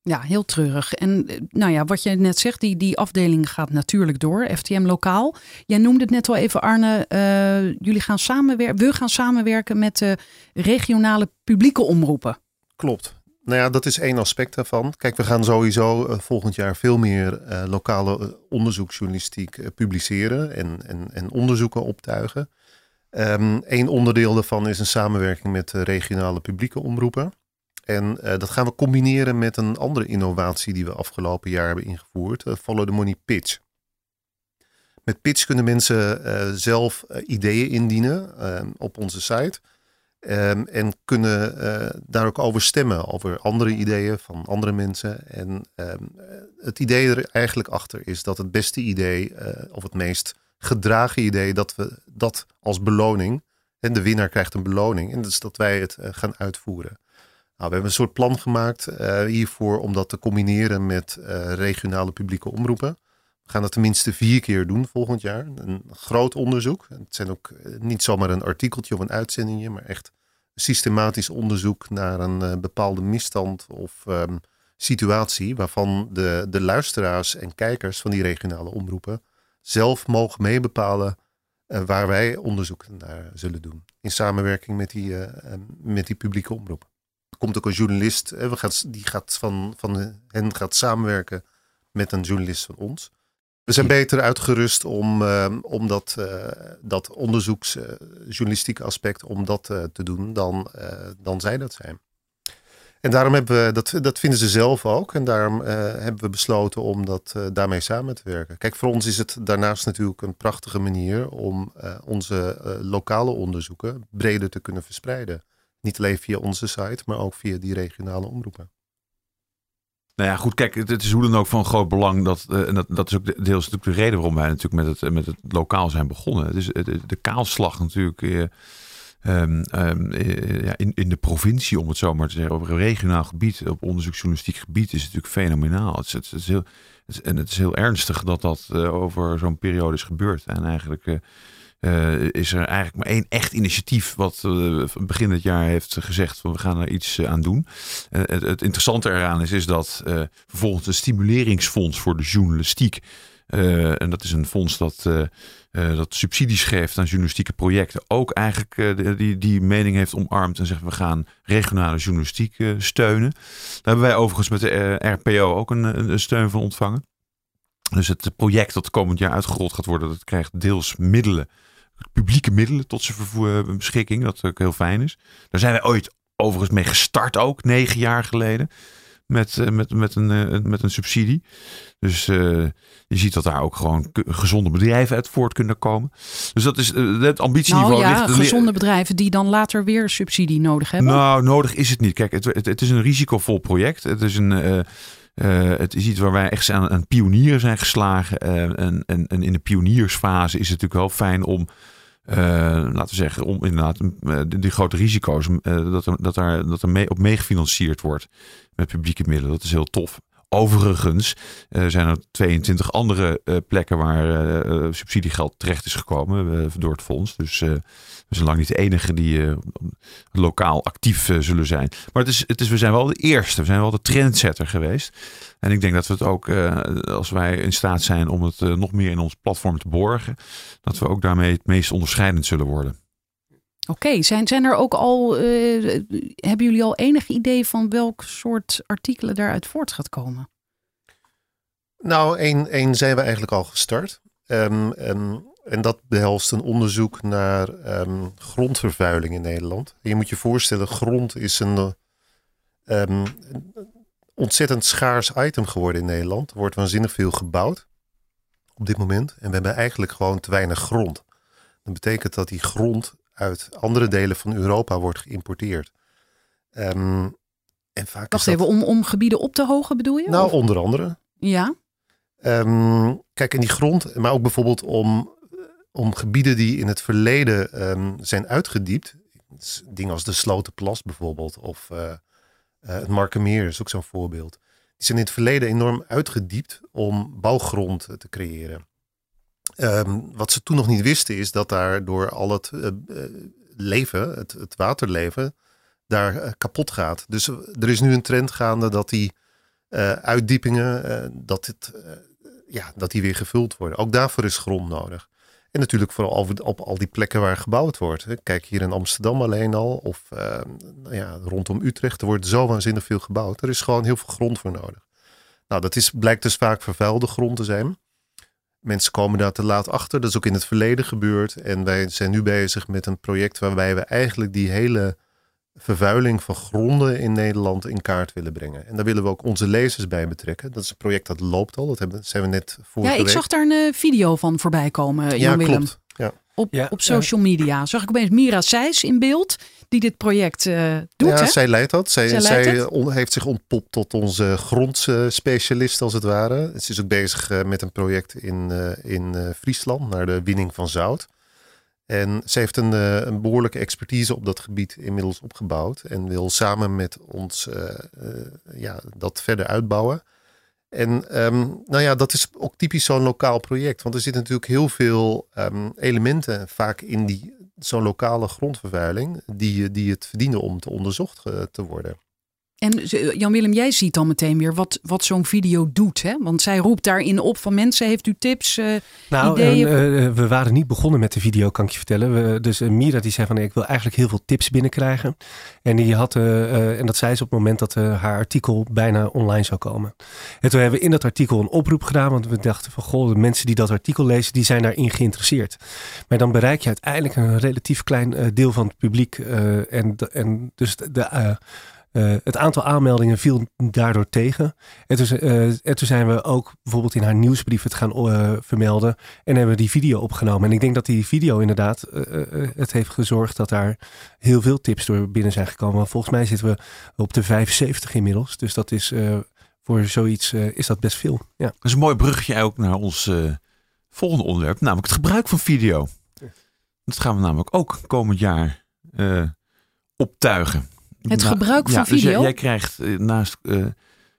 Ja, heel treurig. En eh, nou ja, wat je net zegt, die, die afdeling gaat natuurlijk door, FTM lokaal. Jij noemde het net al even, Arne. Uh, jullie gaan samenwerken, we gaan samenwerken met de regionale publieke omroepen. Klopt. Nou ja, dat is één aspect daarvan. Kijk, we gaan sowieso uh, volgend jaar veel meer lokale onderzoeksjournalistiek publiceren en, en, en onderzoeken optuigen. Eén onderdeel daarvan is een samenwerking met regionale publieke omroepen. En uh, dat gaan we combineren met een andere innovatie die we afgelopen jaar hebben ingevoerd. Uh, Follow the Money Pitch. Met pitch kunnen mensen uh, zelf ideeën indienen op onze site. Um, en kunnen daar ook over stemmen, over andere ideeën van andere mensen. En um, het idee er eigenlijk achter is dat het beste idee, of het meest gedragen idee, dat we dat als beloning. En de winnaar krijgt een beloning. En dat is dat wij het gaan uitvoeren. Nou, we hebben een soort plan gemaakt uh, hiervoor om dat te combineren met uh, regionale publieke omroepen. We gaan dat tenminste vier keer doen volgend jaar. Een groot onderzoek. Het zijn ook eh, niet zomaar een artikeltje of een uitzendingje, maar echt systematisch onderzoek naar een bepaalde misstand of um, situatie waarvan de, de luisteraars en kijkers van die regionale omroepen zelf mogen meebepalen waar wij onderzoek naar zullen doen. In samenwerking met die, met die publieke omroep komt ook een journalist. Hè, we gaat, die gaat van, van hen gaat samenwerken met een journalist van ons. We zijn beter uitgerust om, uh, om dat, uh, dat onderzoeksjournalistieke aspect om dat te doen dan, dan zij dat zijn. En daarom hebben we, dat, dat vinden ze zelf ook. En daarom hebben we besloten om dat, daarmee samen te werken. Kijk, voor ons is het daarnaast natuurlijk een prachtige manier om onze lokale onderzoeken breder te kunnen verspreiden. Niet alleen via onze site, maar ook via die regionale omroepen. Nou ja, goed, kijk, het is hoe dan ook van groot belang dat, uh, en dat, dat is ook deels de reden waarom wij natuurlijk met het, met het lokaal zijn begonnen. Het is de, de kaalslag natuurlijk um, uh, ja, in, in de provincie, om het zo maar te zeggen, op regionaal gebied, op onderzoeksjournalistiek gebied, is natuurlijk fenomenaal. Het is, het is heel, en het is heel ernstig dat dat over zo'n periode is gebeurd. En eigenlijk is er eigenlijk maar één echt initiatief wat begin dit jaar heeft gezegd van we gaan er iets aan doen. Het, het, interessante eraan is, is dat vervolgens een stimuleringsfonds voor de journalistiek en dat is een fonds dat, dat subsidies geeft aan journalistieke projecten. Ook eigenlijk die, die mening heeft omarmd en zegt we gaan regionale journalistiek steunen. Daar hebben wij overigens met de RPO ook een, een, steun van ontvangen. Dus het project dat komend jaar uitgerold gaat worden, dat krijgt deels middelen, publieke middelen tot zijn beschikking. Dat ook heel fijn is. Daar zijn wij ooit overigens mee gestart ook, negen jaar geleden met, eh, met, met, een, eh, met een subsidie. Dus eh, je ziet dat daar ook gewoon gezonde bedrijven uit voort kunnen komen. Dus dat is het ambitieniveau. Nou ja, gezonde bedrijven die dan later weer subsidie nodig hebben. Nou, nodig is het niet. Kijk, het, het, het is een risicovol project. Het is een... het is iets waar wij echt aan, aan pionieren zijn geslagen. en, en, in de pioniersfase is het natuurlijk wel fijn om uh, laten we zeggen, om inderdaad die, grote risico's, dat, dat, daar, dat er mee, op meegefinancierd wordt met publieke middelen. Dat is heel tof. Overigens zijn er 22 andere plekken waar subsidiegeld terecht is gekomen door het fonds. Dus we zijn lang niet de enige die lokaal actief zullen zijn. Maar het is, het is, we zijn wel de eerste, we zijn wel de trendsetter geweest. En ik denk dat we het ook, als wij in staat zijn om het nog meer in ons platform te borgen, dat we ook daarmee het meest onderscheidend zullen worden. Oké, zijn, zijn er ook al, uh, hebben jullie al enig idee van welk soort artikelen daaruit voort gaat komen? Nou, één, zijn we eigenlijk al gestart. Um, en dat behelst een onderzoek naar um, grondvervuiling in Nederland. Je moet je voorstellen, grond is een, ontzettend schaars item geworden in Nederland. Er wordt waanzinnig veel gebouwd op dit moment. En we hebben eigenlijk gewoon te weinig grond. Dat betekent dat die grond uit andere delen van Europa wordt geïmporteerd. Um, en vaak Wacht even, om, om gebieden op te hogen bedoel je? Nou, onder andere. Ja. Um, kijk, in die grond, maar ook bijvoorbeeld om, om gebieden die in het verleden um, zijn uitgediept. Dingen als de Slotenplas bijvoorbeeld, of uh, uh, het Markermeer is ook zo'n voorbeeld. Die zijn in het verleden enorm uitgediept om bouwgrond te creëren. Um, wat ze toen nog niet wisten is dat daar door al het uh, leven, het, het, waterleven, daar uh, kapot gaat. Dus er is nu een trend gaande dat die uitdiepingen, dat, het, ja, dat die weer gevuld worden. Ook daarvoor is grond nodig. En natuurlijk vooral op al die plekken waar gebouwd wordt. Kijk hier in Amsterdam alleen al. Of uh, ja, rondom Utrecht. Er wordt zo waanzinnig veel gebouwd. Er is gewoon heel veel grond voor nodig. Nou, dat is, blijkt dus vaak vervuilde grond te zijn. Mensen komen daar te laat achter. Dat is ook in het verleden gebeurd. En wij zijn nu bezig met een project waarbij we eigenlijk die hele vervuiling van gronden in Nederland in kaart willen brengen. En daar willen we ook onze lezers bij betrekken. Dat is een project dat loopt al. Dat hebben, zijn we net voor. Ja, ik zag daar een eh, video van voorbij komen, Jan ja, Willem. Klopt. Op, ja, op social media zag ik opeens Mira Seijs in beeld die dit project uh, doet. Ja, zij leidt dat. Zij, zij, heeft zich ontpopt tot onze grondspecialist als het ware. Ze is ook bezig uh, met een project in, in Friesland naar de winning van zout. En ze heeft een, uh, een, behoorlijke expertise op dat gebied inmiddels opgebouwd. En wil samen met ons uh, uh, ja, dat verder uitbouwen. En um, nou ja, dat is ook typisch zo'n lokaal project. Want er zitten natuurlijk heel veel um, elementen vaak in die, zo'n lokale grondvervuiling. Die, die het verdienen om te onderzocht te worden. En Jan-Willem, jij ziet dan meteen weer wat, wat zo'n video doet. Hè? Want zij roept daarin op van mensen, heeft u tips, uh, nou, ideeën? Uh, we waren niet begonnen met de video, kan ik je vertellen. We, dus Mira die zei van, ik wil eigenlijk heel veel tips binnenkrijgen. En die had, en dat zei ze op het moment dat haar artikel bijna online zou komen. En toen hebben we in dat artikel een oproep gedaan. Want we dachten van, goh, de mensen die dat artikel lezen, die zijn daarin geïnteresseerd. Maar dan bereik je uiteindelijk een relatief klein deel van het publiek. en, en dus de uh, het aantal aanmeldingen viel daardoor tegen. En toen, uh, en toen, zijn we ook bijvoorbeeld in haar nieuwsbrief het gaan uh, vermelden. En hebben we die video opgenomen. En ik denk dat die video inderdaad het heeft gezorgd dat daar heel veel tips door binnen zijn gekomen. volgens mij zitten we op de 75 inmiddels. Dus dat is voor zoiets is dat best veel. Ja. Dat is een mooi bruggetje ook naar ons volgende onderwerp. Namelijk het gebruik van video. Dat gaan we namelijk ook komend jaar optuigen. Het gebruik van ja, video? Dus jij, jij krijgt eh, naast uh,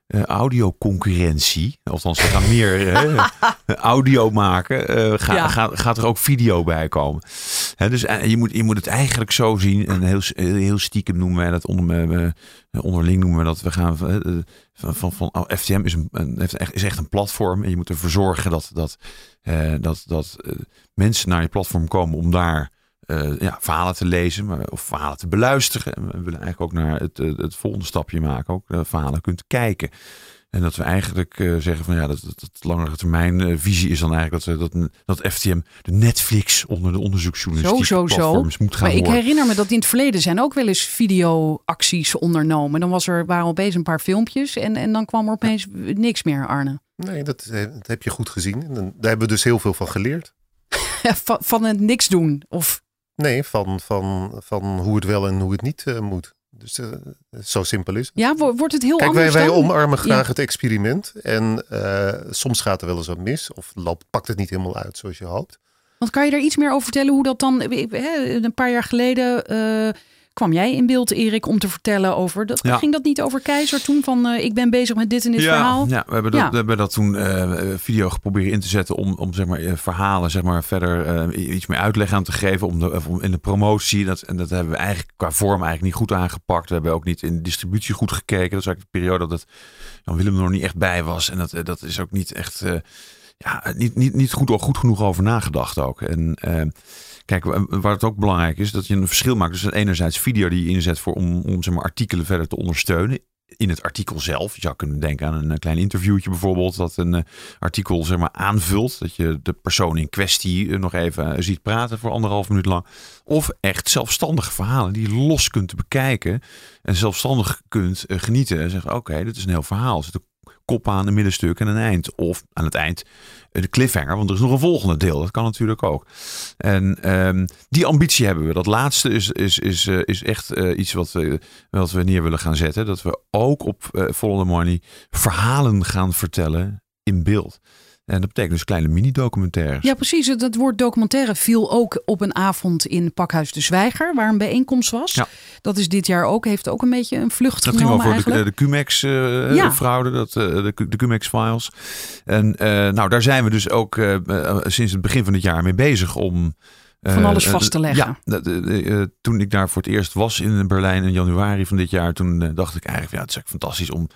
uh, audioconcurrentie. Althans, we gaan meer audio maken. Ga, gaat, gaat er ook video bij komen. Hè, dus je, moet, je moet het eigenlijk zo zien. En heel, heel stiekem noemen wij dat onder, onderling noemen we dat. We gaan van, van, van oh, FTM is, een, is echt een platform. En je moet ervoor zorgen dat, dat, dat, dat mensen naar je platform komen om daar uh, ja, verhalen te lezen maar, of verhalen te beluisteren. En we willen eigenlijk ook naar het, eh, het volgende stapje maken. Ook uh, verhalen kunt kijken. En dat we eigenlijk zeggen van ja, dat, dat, dat langere termijn visie is dan eigenlijk dat, dat, dat FTM de Netflix onder de onderzoeksjournalistiek zo, zo, platforms zo. moet gaan Maar ik herinner me dat in het verleden zijn ook wel eens videoacties ondernomen. Dan was er, waren opeens een paar filmpjes en, en dan kwam er opeens niks meer, Arne. Nee, dat, dat heb je goed gezien. En daar hebben we dus heel veel van geleerd. van, van het niks doen of Nee, van, van, van hoe het wel en hoe het niet uh, moet. Dus uh, zo simpel is het. Ja, wordt het heel Kijk, anders wij, wij omarmen graag het experiment. En uh, soms gaat er wel eens wat mis. Of loopt, pakt het niet helemaal uit zoals je hoopt. Want kan je er iets meer over vertellen hoe dat dan... Een paar jaar geleden kwam jij in beeld, Erik, om te vertellen over. Dat, Ging dat niet over Keizer toen? Van uh, ik ben bezig met dit en dit verhaal. Ja, we hebben dat, we hebben dat toen uh, video geprobeerd in te zetten om, om zeg maar, verhalen zeg maar, verder iets meer uitleg aan te geven. Om, de, om in de promotie. Dat, en dat hebben we eigenlijk qua vorm eigenlijk niet goed aangepakt. We hebben ook niet in de distributie goed gekeken. Dat is eigenlijk de periode dat Jan Willem er nog niet echt bij was. En dat, dat is ook niet echt. ja, niet, niet, niet goed, goed genoeg over nagedacht ook. En Kijk, waar het ook belangrijk is, dat je een verschil maakt. Dus enerzijds video die je inzet voor om, om zeg maar, artikelen verder te ondersteunen in het artikel zelf. Je zou kunnen denken aan een klein interviewtje bijvoorbeeld, dat een uh, artikel zeg maar aanvult. Dat je de persoon in kwestie eh, nog even uh, ziet praten voor anderhalf minuut lang. Of echt zelfstandige verhalen die je los kunt bekijken en zelfstandig kunt genieten. En zeggen, oké, dit is een heel verhaal. Er kop aan, een middenstuk en een eind. Of aan het eind de cliffhanger, want er is nog een volgende deel. Dat kan natuurlijk ook. En um, die ambitie hebben we. Dat laatste is, is, is, uh, is echt uh, iets wat we, wat we neer willen gaan zetten. Dat we ook op uh, the Money verhalen gaan vertellen in beeld. En dat betekent dus kleine mini-documentaires. Ja, precies. Dat woord documentaire viel ook op een avond in Pakhuis de Zwijger, waar een bijeenkomst was. Ja. Dat is dit jaar ook, heeft ook een beetje een vlucht dat genomen ging over de, de Cumex-fraude, uh, de, de Cumex-files. En uh, nou, daar zijn we dus ook sinds het begin van het jaar mee bezig om... Van alles vast te leggen. Ja, toen ik daar voor het eerst was in Berlijn in januari van dit jaar, toen dacht ik eigenlijk, ja, het is echt fantastisch om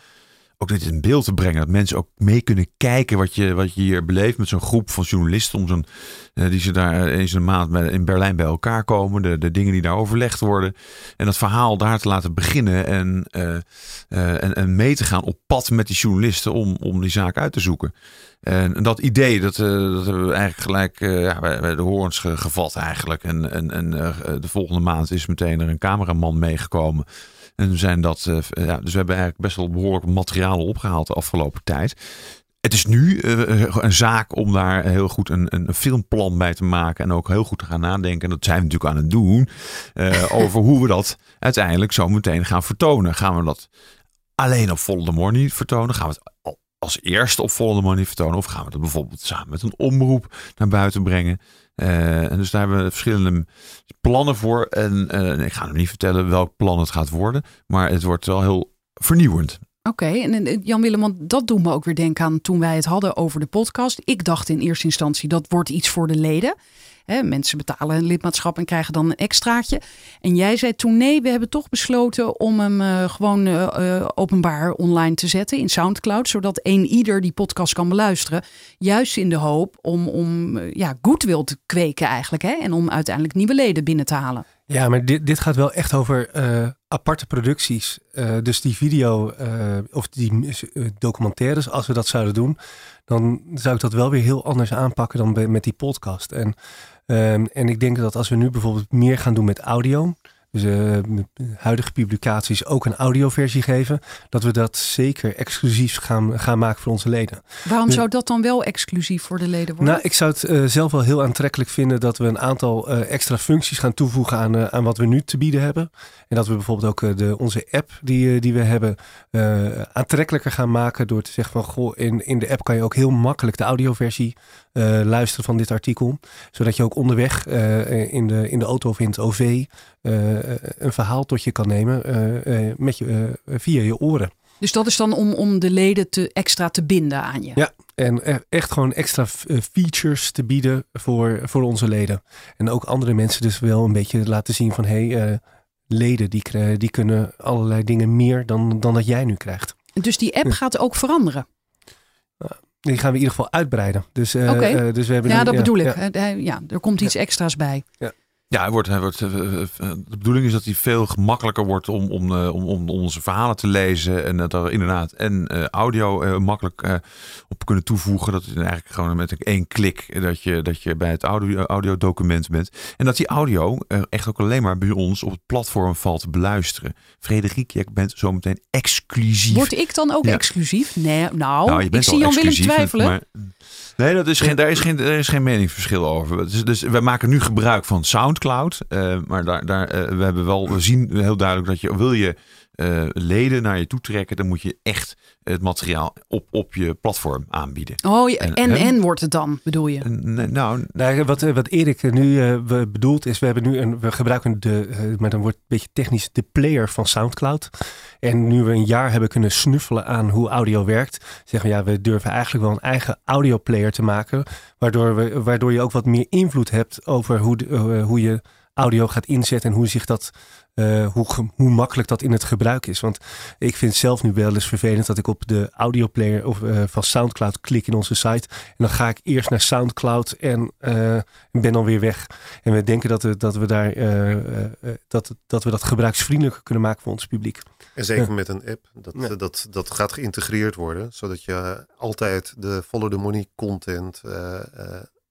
ook dit in beeld te brengen. Dat mensen ook mee kunnen kijken wat je, wat je hier beleeft met zo'n groep van journalisten. Om zo'n, uh, die ze daar eens een maand in Berlijn bij elkaar komen. De, de dingen die daar overlegd worden. En dat verhaal daar te laten beginnen. En, uh, uh, en, en mee te gaan op pad met die journalisten om, om die zaak uit te zoeken. En, dat idee, dat, dat hebben we eigenlijk gelijk ja, bij, bij, de horens gevat eigenlijk. En, en, en de volgende maand is meteen er een cameraman meegekomen. En zijn dat, uh, ja, dus we hebben eigenlijk best wel behoorlijk materiaal opgehaald de afgelopen tijd. Het is nu uh, een zaak om daar heel goed een, een filmplan bij te maken. En ook heel goed te gaan nadenken. En dat zijn we natuurlijk aan het doen. Uh, over hoe we dat uiteindelijk zo meteen gaan vertonen. Gaan we dat alleen op the Money vertonen? Gaan we het als eerste op the Money vertonen? Of gaan we dat bijvoorbeeld samen met een omroep naar buiten brengen? Uh, en dus daar hebben we verschillende plannen voor. En uh, ik ga nog niet vertellen welk plan het gaat worden. Maar het wordt wel heel vernieuwend. Oké, en Jan Willem, want dat doet me ook weer denken aan toen wij het hadden over de podcast. Ik dacht in eerste instantie dat wordt iets voor de leden mensen betalen een lidmaatschap en krijgen dan een extraatje. En jij zei toen nee, we hebben toch besloten om hem uh, gewoon uh, openbaar online te zetten in Soundcloud. Zodat een ieder die podcast kan beluisteren. Juist in de hoop om, om ja, goodwill te kweken eigenlijk. Hè? En om uiteindelijk nieuwe leden binnen te halen. Ja, maar dit, dit gaat wel echt over aparte producties. dus die video of die documentaires, als we dat zouden doen, dan zou ik dat wel weer heel anders aanpakken dan met die podcast. En Um, en ik denk dat als we nu bijvoorbeeld meer gaan doen met audio, dus uh, huidige publicaties ook een audioversie geven, dat we dat zeker exclusief gaan, gaan maken voor onze leden. Waarom zou dat dan wel exclusief voor de leden worden? Nou, ik zou het uh, zelf wel heel aantrekkelijk vinden dat we een aantal uh, extra functies gaan toevoegen aan, aan wat we nu te bieden hebben. En dat we bijvoorbeeld ook de, onze app die, die we hebben aantrekkelijker gaan maken door te zeggen van goh, in, in de app kan je ook heel makkelijk de audioversie luisteren van dit artikel. Zodat je ook onderweg in, de, in de auto of in het OV een verhaal tot je kan nemen met je, via je oren. Dus dat is dan om, om de leden te, extra te binden aan je? Ja, en e-, echt gewoon extra eh, features te bieden voor, voor onze leden. En ook andere mensen dus wel een beetje laten zien van... hé, hey, leden die, die kunnen allerlei dingen meer dan, dan dat jij nu krijgt. Dus die app gaat ook veranderen? Die gaan we in ieder geval uitbreiden. Dus, uh, dus we hebben ja, dat bedoel ik. Ja. ja, er komt iets extra's bij. Ja. Ja, hij wordt, hij wordt, eh, eh, eh, de bedoeling is dat hij veel gemakkelijker wordt om, om, om, om onze verhalen te lezen. En dat er inderdaad en audio makkelijk op kunnen toevoegen. Dat is eigenlijk gewoon met één klik dat je, dat je bij het audio, audiodocument bent. En dat die audio echt ook alleen maar bij ons op het platform valt te beluisteren. Frederik, jij bent zometeen exclusief. Word ik dan ook exclusief? Nee, nou, nou ik zie Jan Willem twijfelen. Maar, Nee, dat is geen, daar, is geen, daar is geen meningsverschil over. Dus, dus we maken nu gebruik van SoundCloud. Uh, maar daar, daar, uh, we, hebben wel, we zien heel duidelijk dat je, wil je uh, leden naar je toe trekken, dan moet je echt het materiaal op, op je platform aanbieden. Oh, en, en, en, wordt het dan, bedoel je? Nou, nou wat, wat Erik nu uh, bedoelt is, we hebben nu een, we gebruiken de, uh, maar dan wordt een beetje technisch, de player van SoundCloud. En nu we een jaar hebben kunnen snuffelen aan hoe audio werkt, zeggen we ja, we durven eigenlijk wel een eigen audio player te maken, waardoor, we, waardoor je ook wat meer invloed hebt over hoe, de, hoe je audio gaat inzetten en hoe zich dat uh, hoe, hoe makkelijk dat in het gebruik is. Want ik vind het zelf nu wel eens vervelend dat ik op de audioplayer of, uh, van Soundcloud klik in onze site. En dan ga ik eerst naar Soundcloud en uh, ben dan weer weg. En we denken dat we, dat we daar dat, dat we dat gebruiksvriendelijker kunnen maken voor ons publiek. En zeker met een app. Dat, dat, dat gaat geïntegreerd worden. Zodat je altijd de follow the money content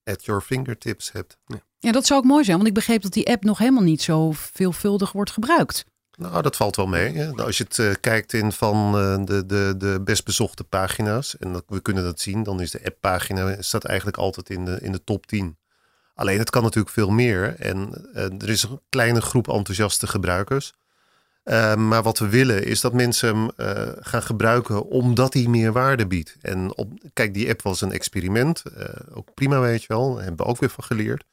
at your fingertips hebt. Ja. Ja, dat zou ook mooi zijn, want ik begreep dat die app nog helemaal niet zo veelvuldig wordt gebruikt. Nou, dat valt wel mee. Als je het uh, kijkt in van uh, de, de, de best bezochte pagina's, en dat, we kunnen dat zien, dan is de apppagina staat eigenlijk altijd in de, in de top 10. Alleen het kan natuurlijk veel meer. En uh, er is een kleine groep enthousiaste gebruikers. Maar wat we willen is dat mensen hem gaan gebruiken omdat hij meer waarde biedt. En op, kijk, die app was een experiment. ook prima, weet je wel. Daar hebben we ook weer van geleerd.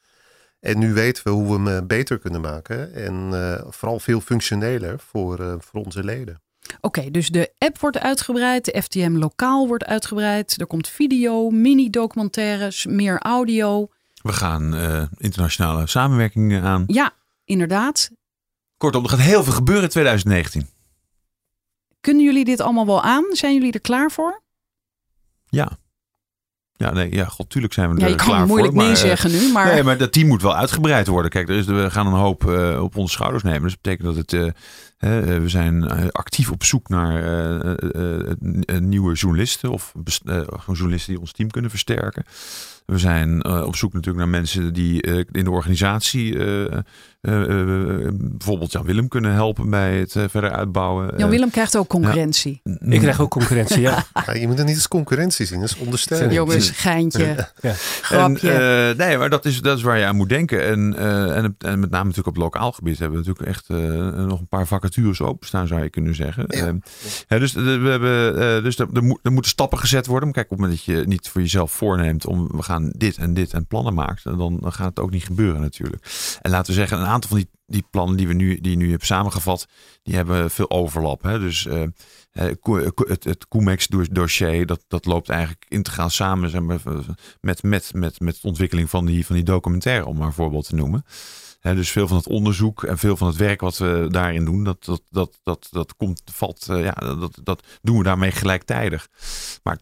En nu weten we hoe we hem eh, beter kunnen maken. En uh, vooral veel functioneler voor, uh, voor onze leden. Oké, dus de app wordt uitgebreid, de FTM lokaal wordt uitgebreid. Er komt video, mini-documentaires, meer audio. We gaan uh, internationale samenwerkingen aan. Ja, inderdaad. Kortom, er gaat heel veel gebeuren in 2019. Kunnen jullie dit allemaal wel aan? Zijn jullie er klaar voor? Ja. Ja, nee, ja, god, tuurlijk zijn we er ja, je klaar kan moeilijk nee zeggen nu, maar... Nee, maar dat team moet wel uitgebreid worden. Kijk, er is, we gaan een hoop uh, op onze schouders nemen. Dus dat betekent dat het... Uh, we zijn actief op zoek naar uh, nieuwe journalisten of journalisten die ons team kunnen versterken. We zijn op zoek natuurlijk naar mensen die in de organisatie bijvoorbeeld Jan Willem kunnen helpen bij het verder uitbouwen. Jan Willem krijgt ook concurrentie. Ik krijg ook concurrentie, ja. ja. Je moet het niet als concurrentie zien, dat is ondersteuning. Jongens, geintje, ja. grapje. En, nee, maar dat is, dat is waar je aan moet denken. En, en, en, met name natuurlijk op lokaal gebied hebben we natuurlijk echt nog een paar vacatures openstaan, zou je kunnen zeggen. Ja. dus we hebben, dus er, er, moeten stappen gezet worden. kijk, op het moment dat je niet voor jezelf voorneemt om we gaan dit en dit en plannen maakt, dan, dan gaat het ook niet gebeuren natuurlijk. En laten we zeggen, een aantal van die, die plannen die we nu, die nu hebben samengevat, die hebben veel overlap. Hè? Dus uh, het, het Comex dossier, dat, dat loopt eigenlijk integraal samen zeg maar, met, met, met, met de ontwikkeling van die, van die documentaire, om maar een voorbeeld te noemen dus veel van het onderzoek en veel van het werk wat we daarin doen, dat, dat, dat, dat, dat komt, valt, uh, ja, dat, dat doen we daarmee gelijktijdig. Maar,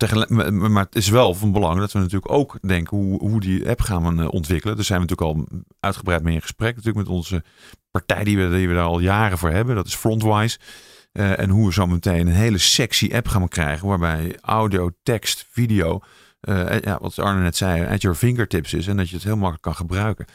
maar het is wel van belang dat we natuurlijk ook denken hoe, hoe die app gaan we eh, ontwikkelen. Daar zijn we natuurlijk al uitgebreid mee in gesprek natuurlijk met onze partij die we, die we daar al jaren voor hebben. Dat is Frontwise. Uh, en hoe we zo meteen een hele sexy app gaan krijgen waarbij audio, tekst, video, ja, wat Arne net zei, at your fingertips is en dat je het heel makkelijk kan gebruiken.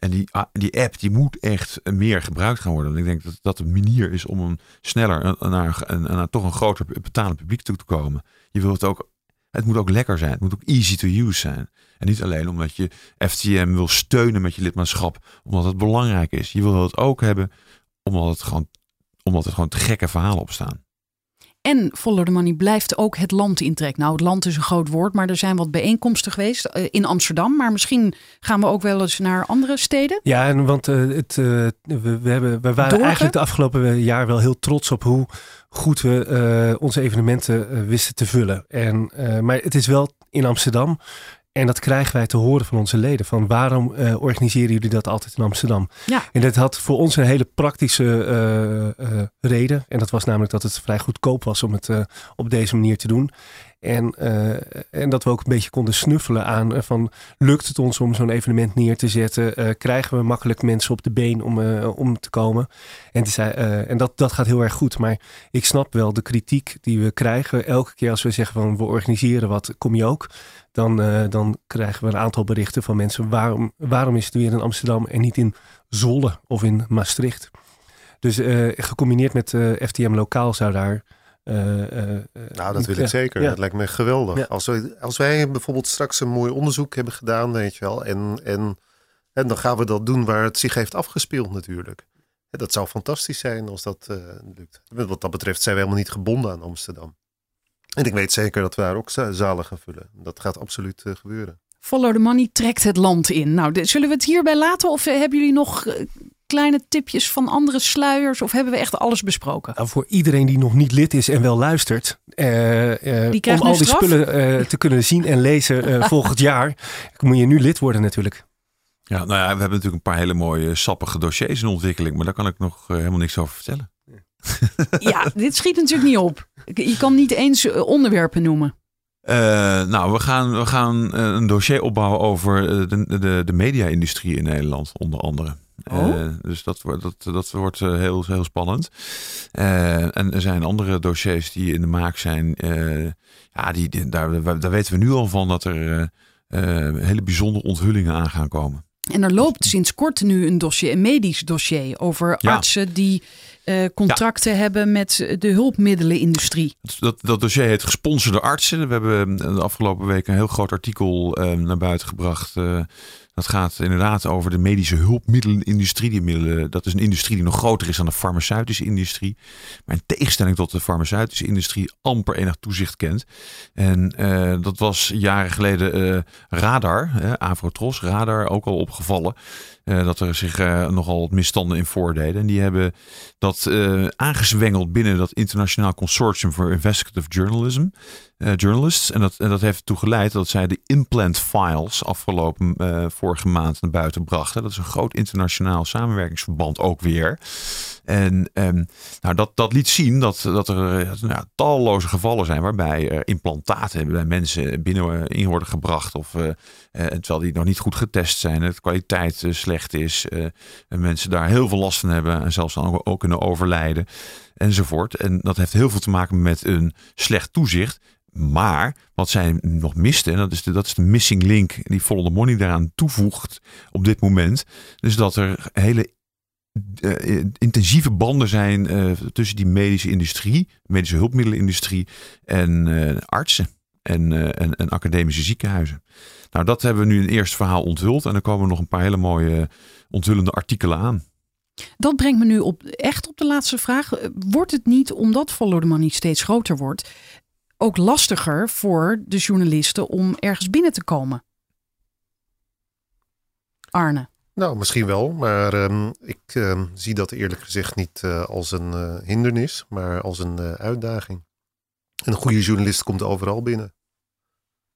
En die, ah, die app die moet echt meer gebruikt gaan worden. ik denk dat dat een manier is om een sneller naar, naar toch een groter betalend publiek toe te komen. Je wilt het ook, het moet ook lekker zijn. Het moet ook easy to use zijn. En niet alleen omdat je FTM wil steunen met je lidmaatschap, omdat het belangrijk is. Je wil het ook hebben omdat het gewoon, omdat het gewoon te gekke verhalen op staan. En Follow the Money blijft ook het land intrekken. Nou, het land is een groot woord, maar er zijn wat bijeenkomsten geweest uh, in Amsterdam. Maar misschien gaan we ook wel eens naar andere steden. Ja, en want uh, het, uh, we, we, hebben, we waren eigenlijk de afgelopen jaar wel heel trots op hoe goed we onze evenementen wisten te vullen. En, maar het is wel in Amsterdam. En dat krijgen wij te horen van onze leden. Van waarom uh, organiseren jullie dat altijd in Amsterdam? Ja. En dat had voor ons een hele praktische uh, uh, reden. En dat was namelijk dat het vrij goedkoop was om het op deze manier te doen. En, en dat we ook een beetje konden snuffelen aan van lukt het ons om zo'n evenement neer te zetten? krijgen we makkelijk mensen op de been om, om te komen? En, te zei, en dat, dat gaat heel erg goed. Maar ik snap wel de kritiek die we krijgen elke keer als we zeggen van we organiseren wat, kom je ook? Dan, uh, dan krijgen we een aantal berichten van mensen. Waarom, waarom is het weer in Amsterdam en niet in Zwolle of in Maastricht? Dus uh, gecombineerd met uh, FTM lokaal zou daar. nou, dat wil ik zeker. Ja. Dat lijkt me geweldig. Ja. Als, we, als wij bijvoorbeeld straks een mooi onderzoek hebben gedaan, weet je wel, en, en, en dan gaan we dat doen waar het zich heeft afgespeeld natuurlijk. Dat zou fantastisch zijn als dat lukt. Wat dat betreft zijn we helemaal niet gebonden aan Amsterdam. En ik weet zeker dat we daar ook zalen gaan vullen. Dat gaat absoluut uh, gebeuren. Follow the money trekt het land in. Nou, zullen we het hierbij laten? Of hebben jullie nog uh, kleine tipjes van andere sluiers? Of hebben we echt alles besproken? Nou, voor iedereen die nog niet lid is en wel luistert. Uh, die om al die spullen te kunnen zien en lezen volgend jaar. Moet je nu lid worden natuurlijk. Ja, nou ja, we hebben natuurlijk een paar hele mooie sappige dossiers in ontwikkeling. Maar daar kan ik nog helemaal niks over vertellen. Ja, dit schiet natuurlijk niet op. Je kan niet eens eh, onderwerpen noemen. Uh, nou, we gaan, we gaan uh, een dossier opbouwen over de, de, de media-industrie in Nederland, onder andere. Oh. Uh, dus dat, dat, dat wordt heel, heel spannend. en er zijn andere dossiers die in de maak zijn. ja, die, die, daar, daar weten we nu al van dat er hele bijzondere onthullingen aan gaan komen. En er loopt sinds kort nu een dossier, een medisch dossier, over artsen die uh, contracten hebben met de hulpmiddelenindustrie. Dat, dat dossier heet Gesponsorde artsen. We hebben de afgelopen week een heel groot artikel uh, naar buiten gebracht. Uh, dat gaat inderdaad over de medische hulpmiddelenindustrie. Die middelen, dat is een industrie die nog groter is dan de farmaceutische industrie. Maar in tegenstelling tot de farmaceutische industrie amper enig toezicht kent. En uh, dat was jaren geleden uh, Radar, uh, Avrotros, Radar ook al opgevallen. Uh, dat er zich uh, nogal misstanden in voordeden. En die hebben dat uh, aangezwengeld binnen dat Internationaal Consortium for Investigative Journalism. journalists. En dat, en dat heeft ertoe geleid dat zij de implant files afgelopen vorige maand naar buiten brachten. Dat is een groot internationaal samenwerkingsverband ook weer. En um, nou, dat, dat liet zien dat, dat er nou, talloze gevallen zijn waarbij er implantaten bij mensen binnen in worden gebracht. Of uh, terwijl die nog niet goed getest zijn, de kwaliteit uh, slecht is. Uh, en mensen daar heel veel last van hebben en zelfs dan ook kunnen overlijden enzovoort. En dat heeft heel veel te maken met een slecht toezicht. Maar wat zij nog misten, en dat is de, dat is de missing link die Follow the Money daaraan toevoegt op dit moment. Dus dat er hele uh, intensieve banden zijn uh, tussen die medische industrie, medische hulpmiddelenindustrie en artsen en, en, academische ziekenhuizen. Nou, dat hebben we nu een eerste verhaal onthuld en er komen nog een paar hele mooie onthullende artikelen aan. Dat brengt me nu op, echt op de laatste vraag. Wordt het niet, omdat Follow the Money steeds groter wordt, ook lastiger voor de journalisten om ergens binnen te komen? Arne. Nou, misschien wel, maar um, ik uh, zie dat eerlijk gezegd niet uh, als een uh, hindernis, maar als een uitdaging. Een goede journalist komt overal binnen.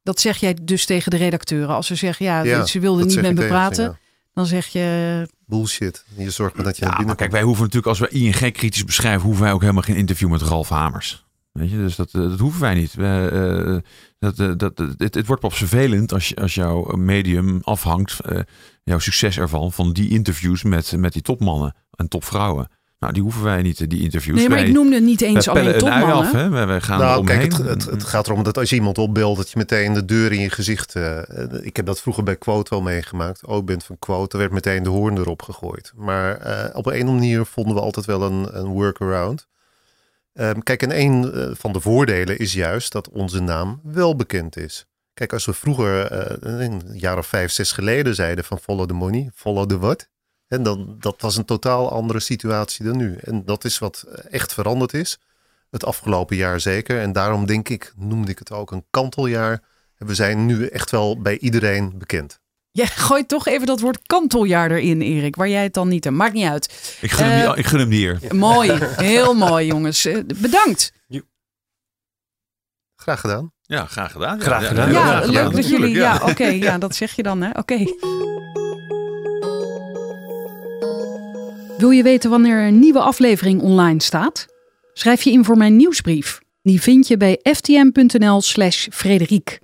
Dat zeg jij dus tegen de redacteuren. Als ze zeggen, ja, ja ze wilden niet met me praten, ja. dan zeg je... Bullshit. Je zorgt maar dat je ja, binnen kijk, wij hoeven natuurlijk, als we ING kritisch beschrijven, hoeven wij ook helemaal geen interview met Ralf Hamers. Weet je, dus dat, dat hoeven wij niet. We, dat, dat, dat, het, het wordt pas vervelend als, je, als jouw medium afhangt jouw succes ervan, van die interviews met, met die topmannen en topvrouwen. Nou, die hoeven wij niet, die interviews. Nee, maar wij, ik noemde niet eens alleen topmannen. Af, hè? Wij, wij gaan nou, kijk, het, het, het, gaat erom dat als je iemand opbelt, dat je meteen de deur in je gezicht... Uh, ik heb dat vroeger bij Quote wel meegemaakt. Ook bent van Quote, er werd meteen de hoorn erop gegooid. Maar uh, op een of andere manier vonden we altijd wel een, een workaround. Um, kijk, en een uh, van de voordelen is juist dat onze naam wel bekend is. Kijk, als we vroeger, uh, een jaar of vijf, zes geleden zeiden van follow the money, follow the what. En dan, dat was een totaal andere situatie dan nu. En dat is wat echt veranderd is. Het afgelopen jaar zeker. En daarom denk ik, noemde ik het ook een kanteljaar. We zijn nu echt wel bij iedereen bekend. Ja, gooi toch even dat woord kanteljaar erin, Erik, waar jij het dan niet hebt. Maakt niet uit. Ik gun, hem, die, ik gun hem die hier. Mooi, heel mooi jongens. bedankt. Graag gedaan. Ja, graag gedaan. Graag ja, gedaan. Ja, leuk dat jullie. Ja, oké, ja, dat zeg je dan, hè? Oké. Wil je weten wanneer een nieuwe aflevering online staat? Schrijf je in voor mijn nieuwsbrief. Die vind je bij ftm.nl/slash Frederiek.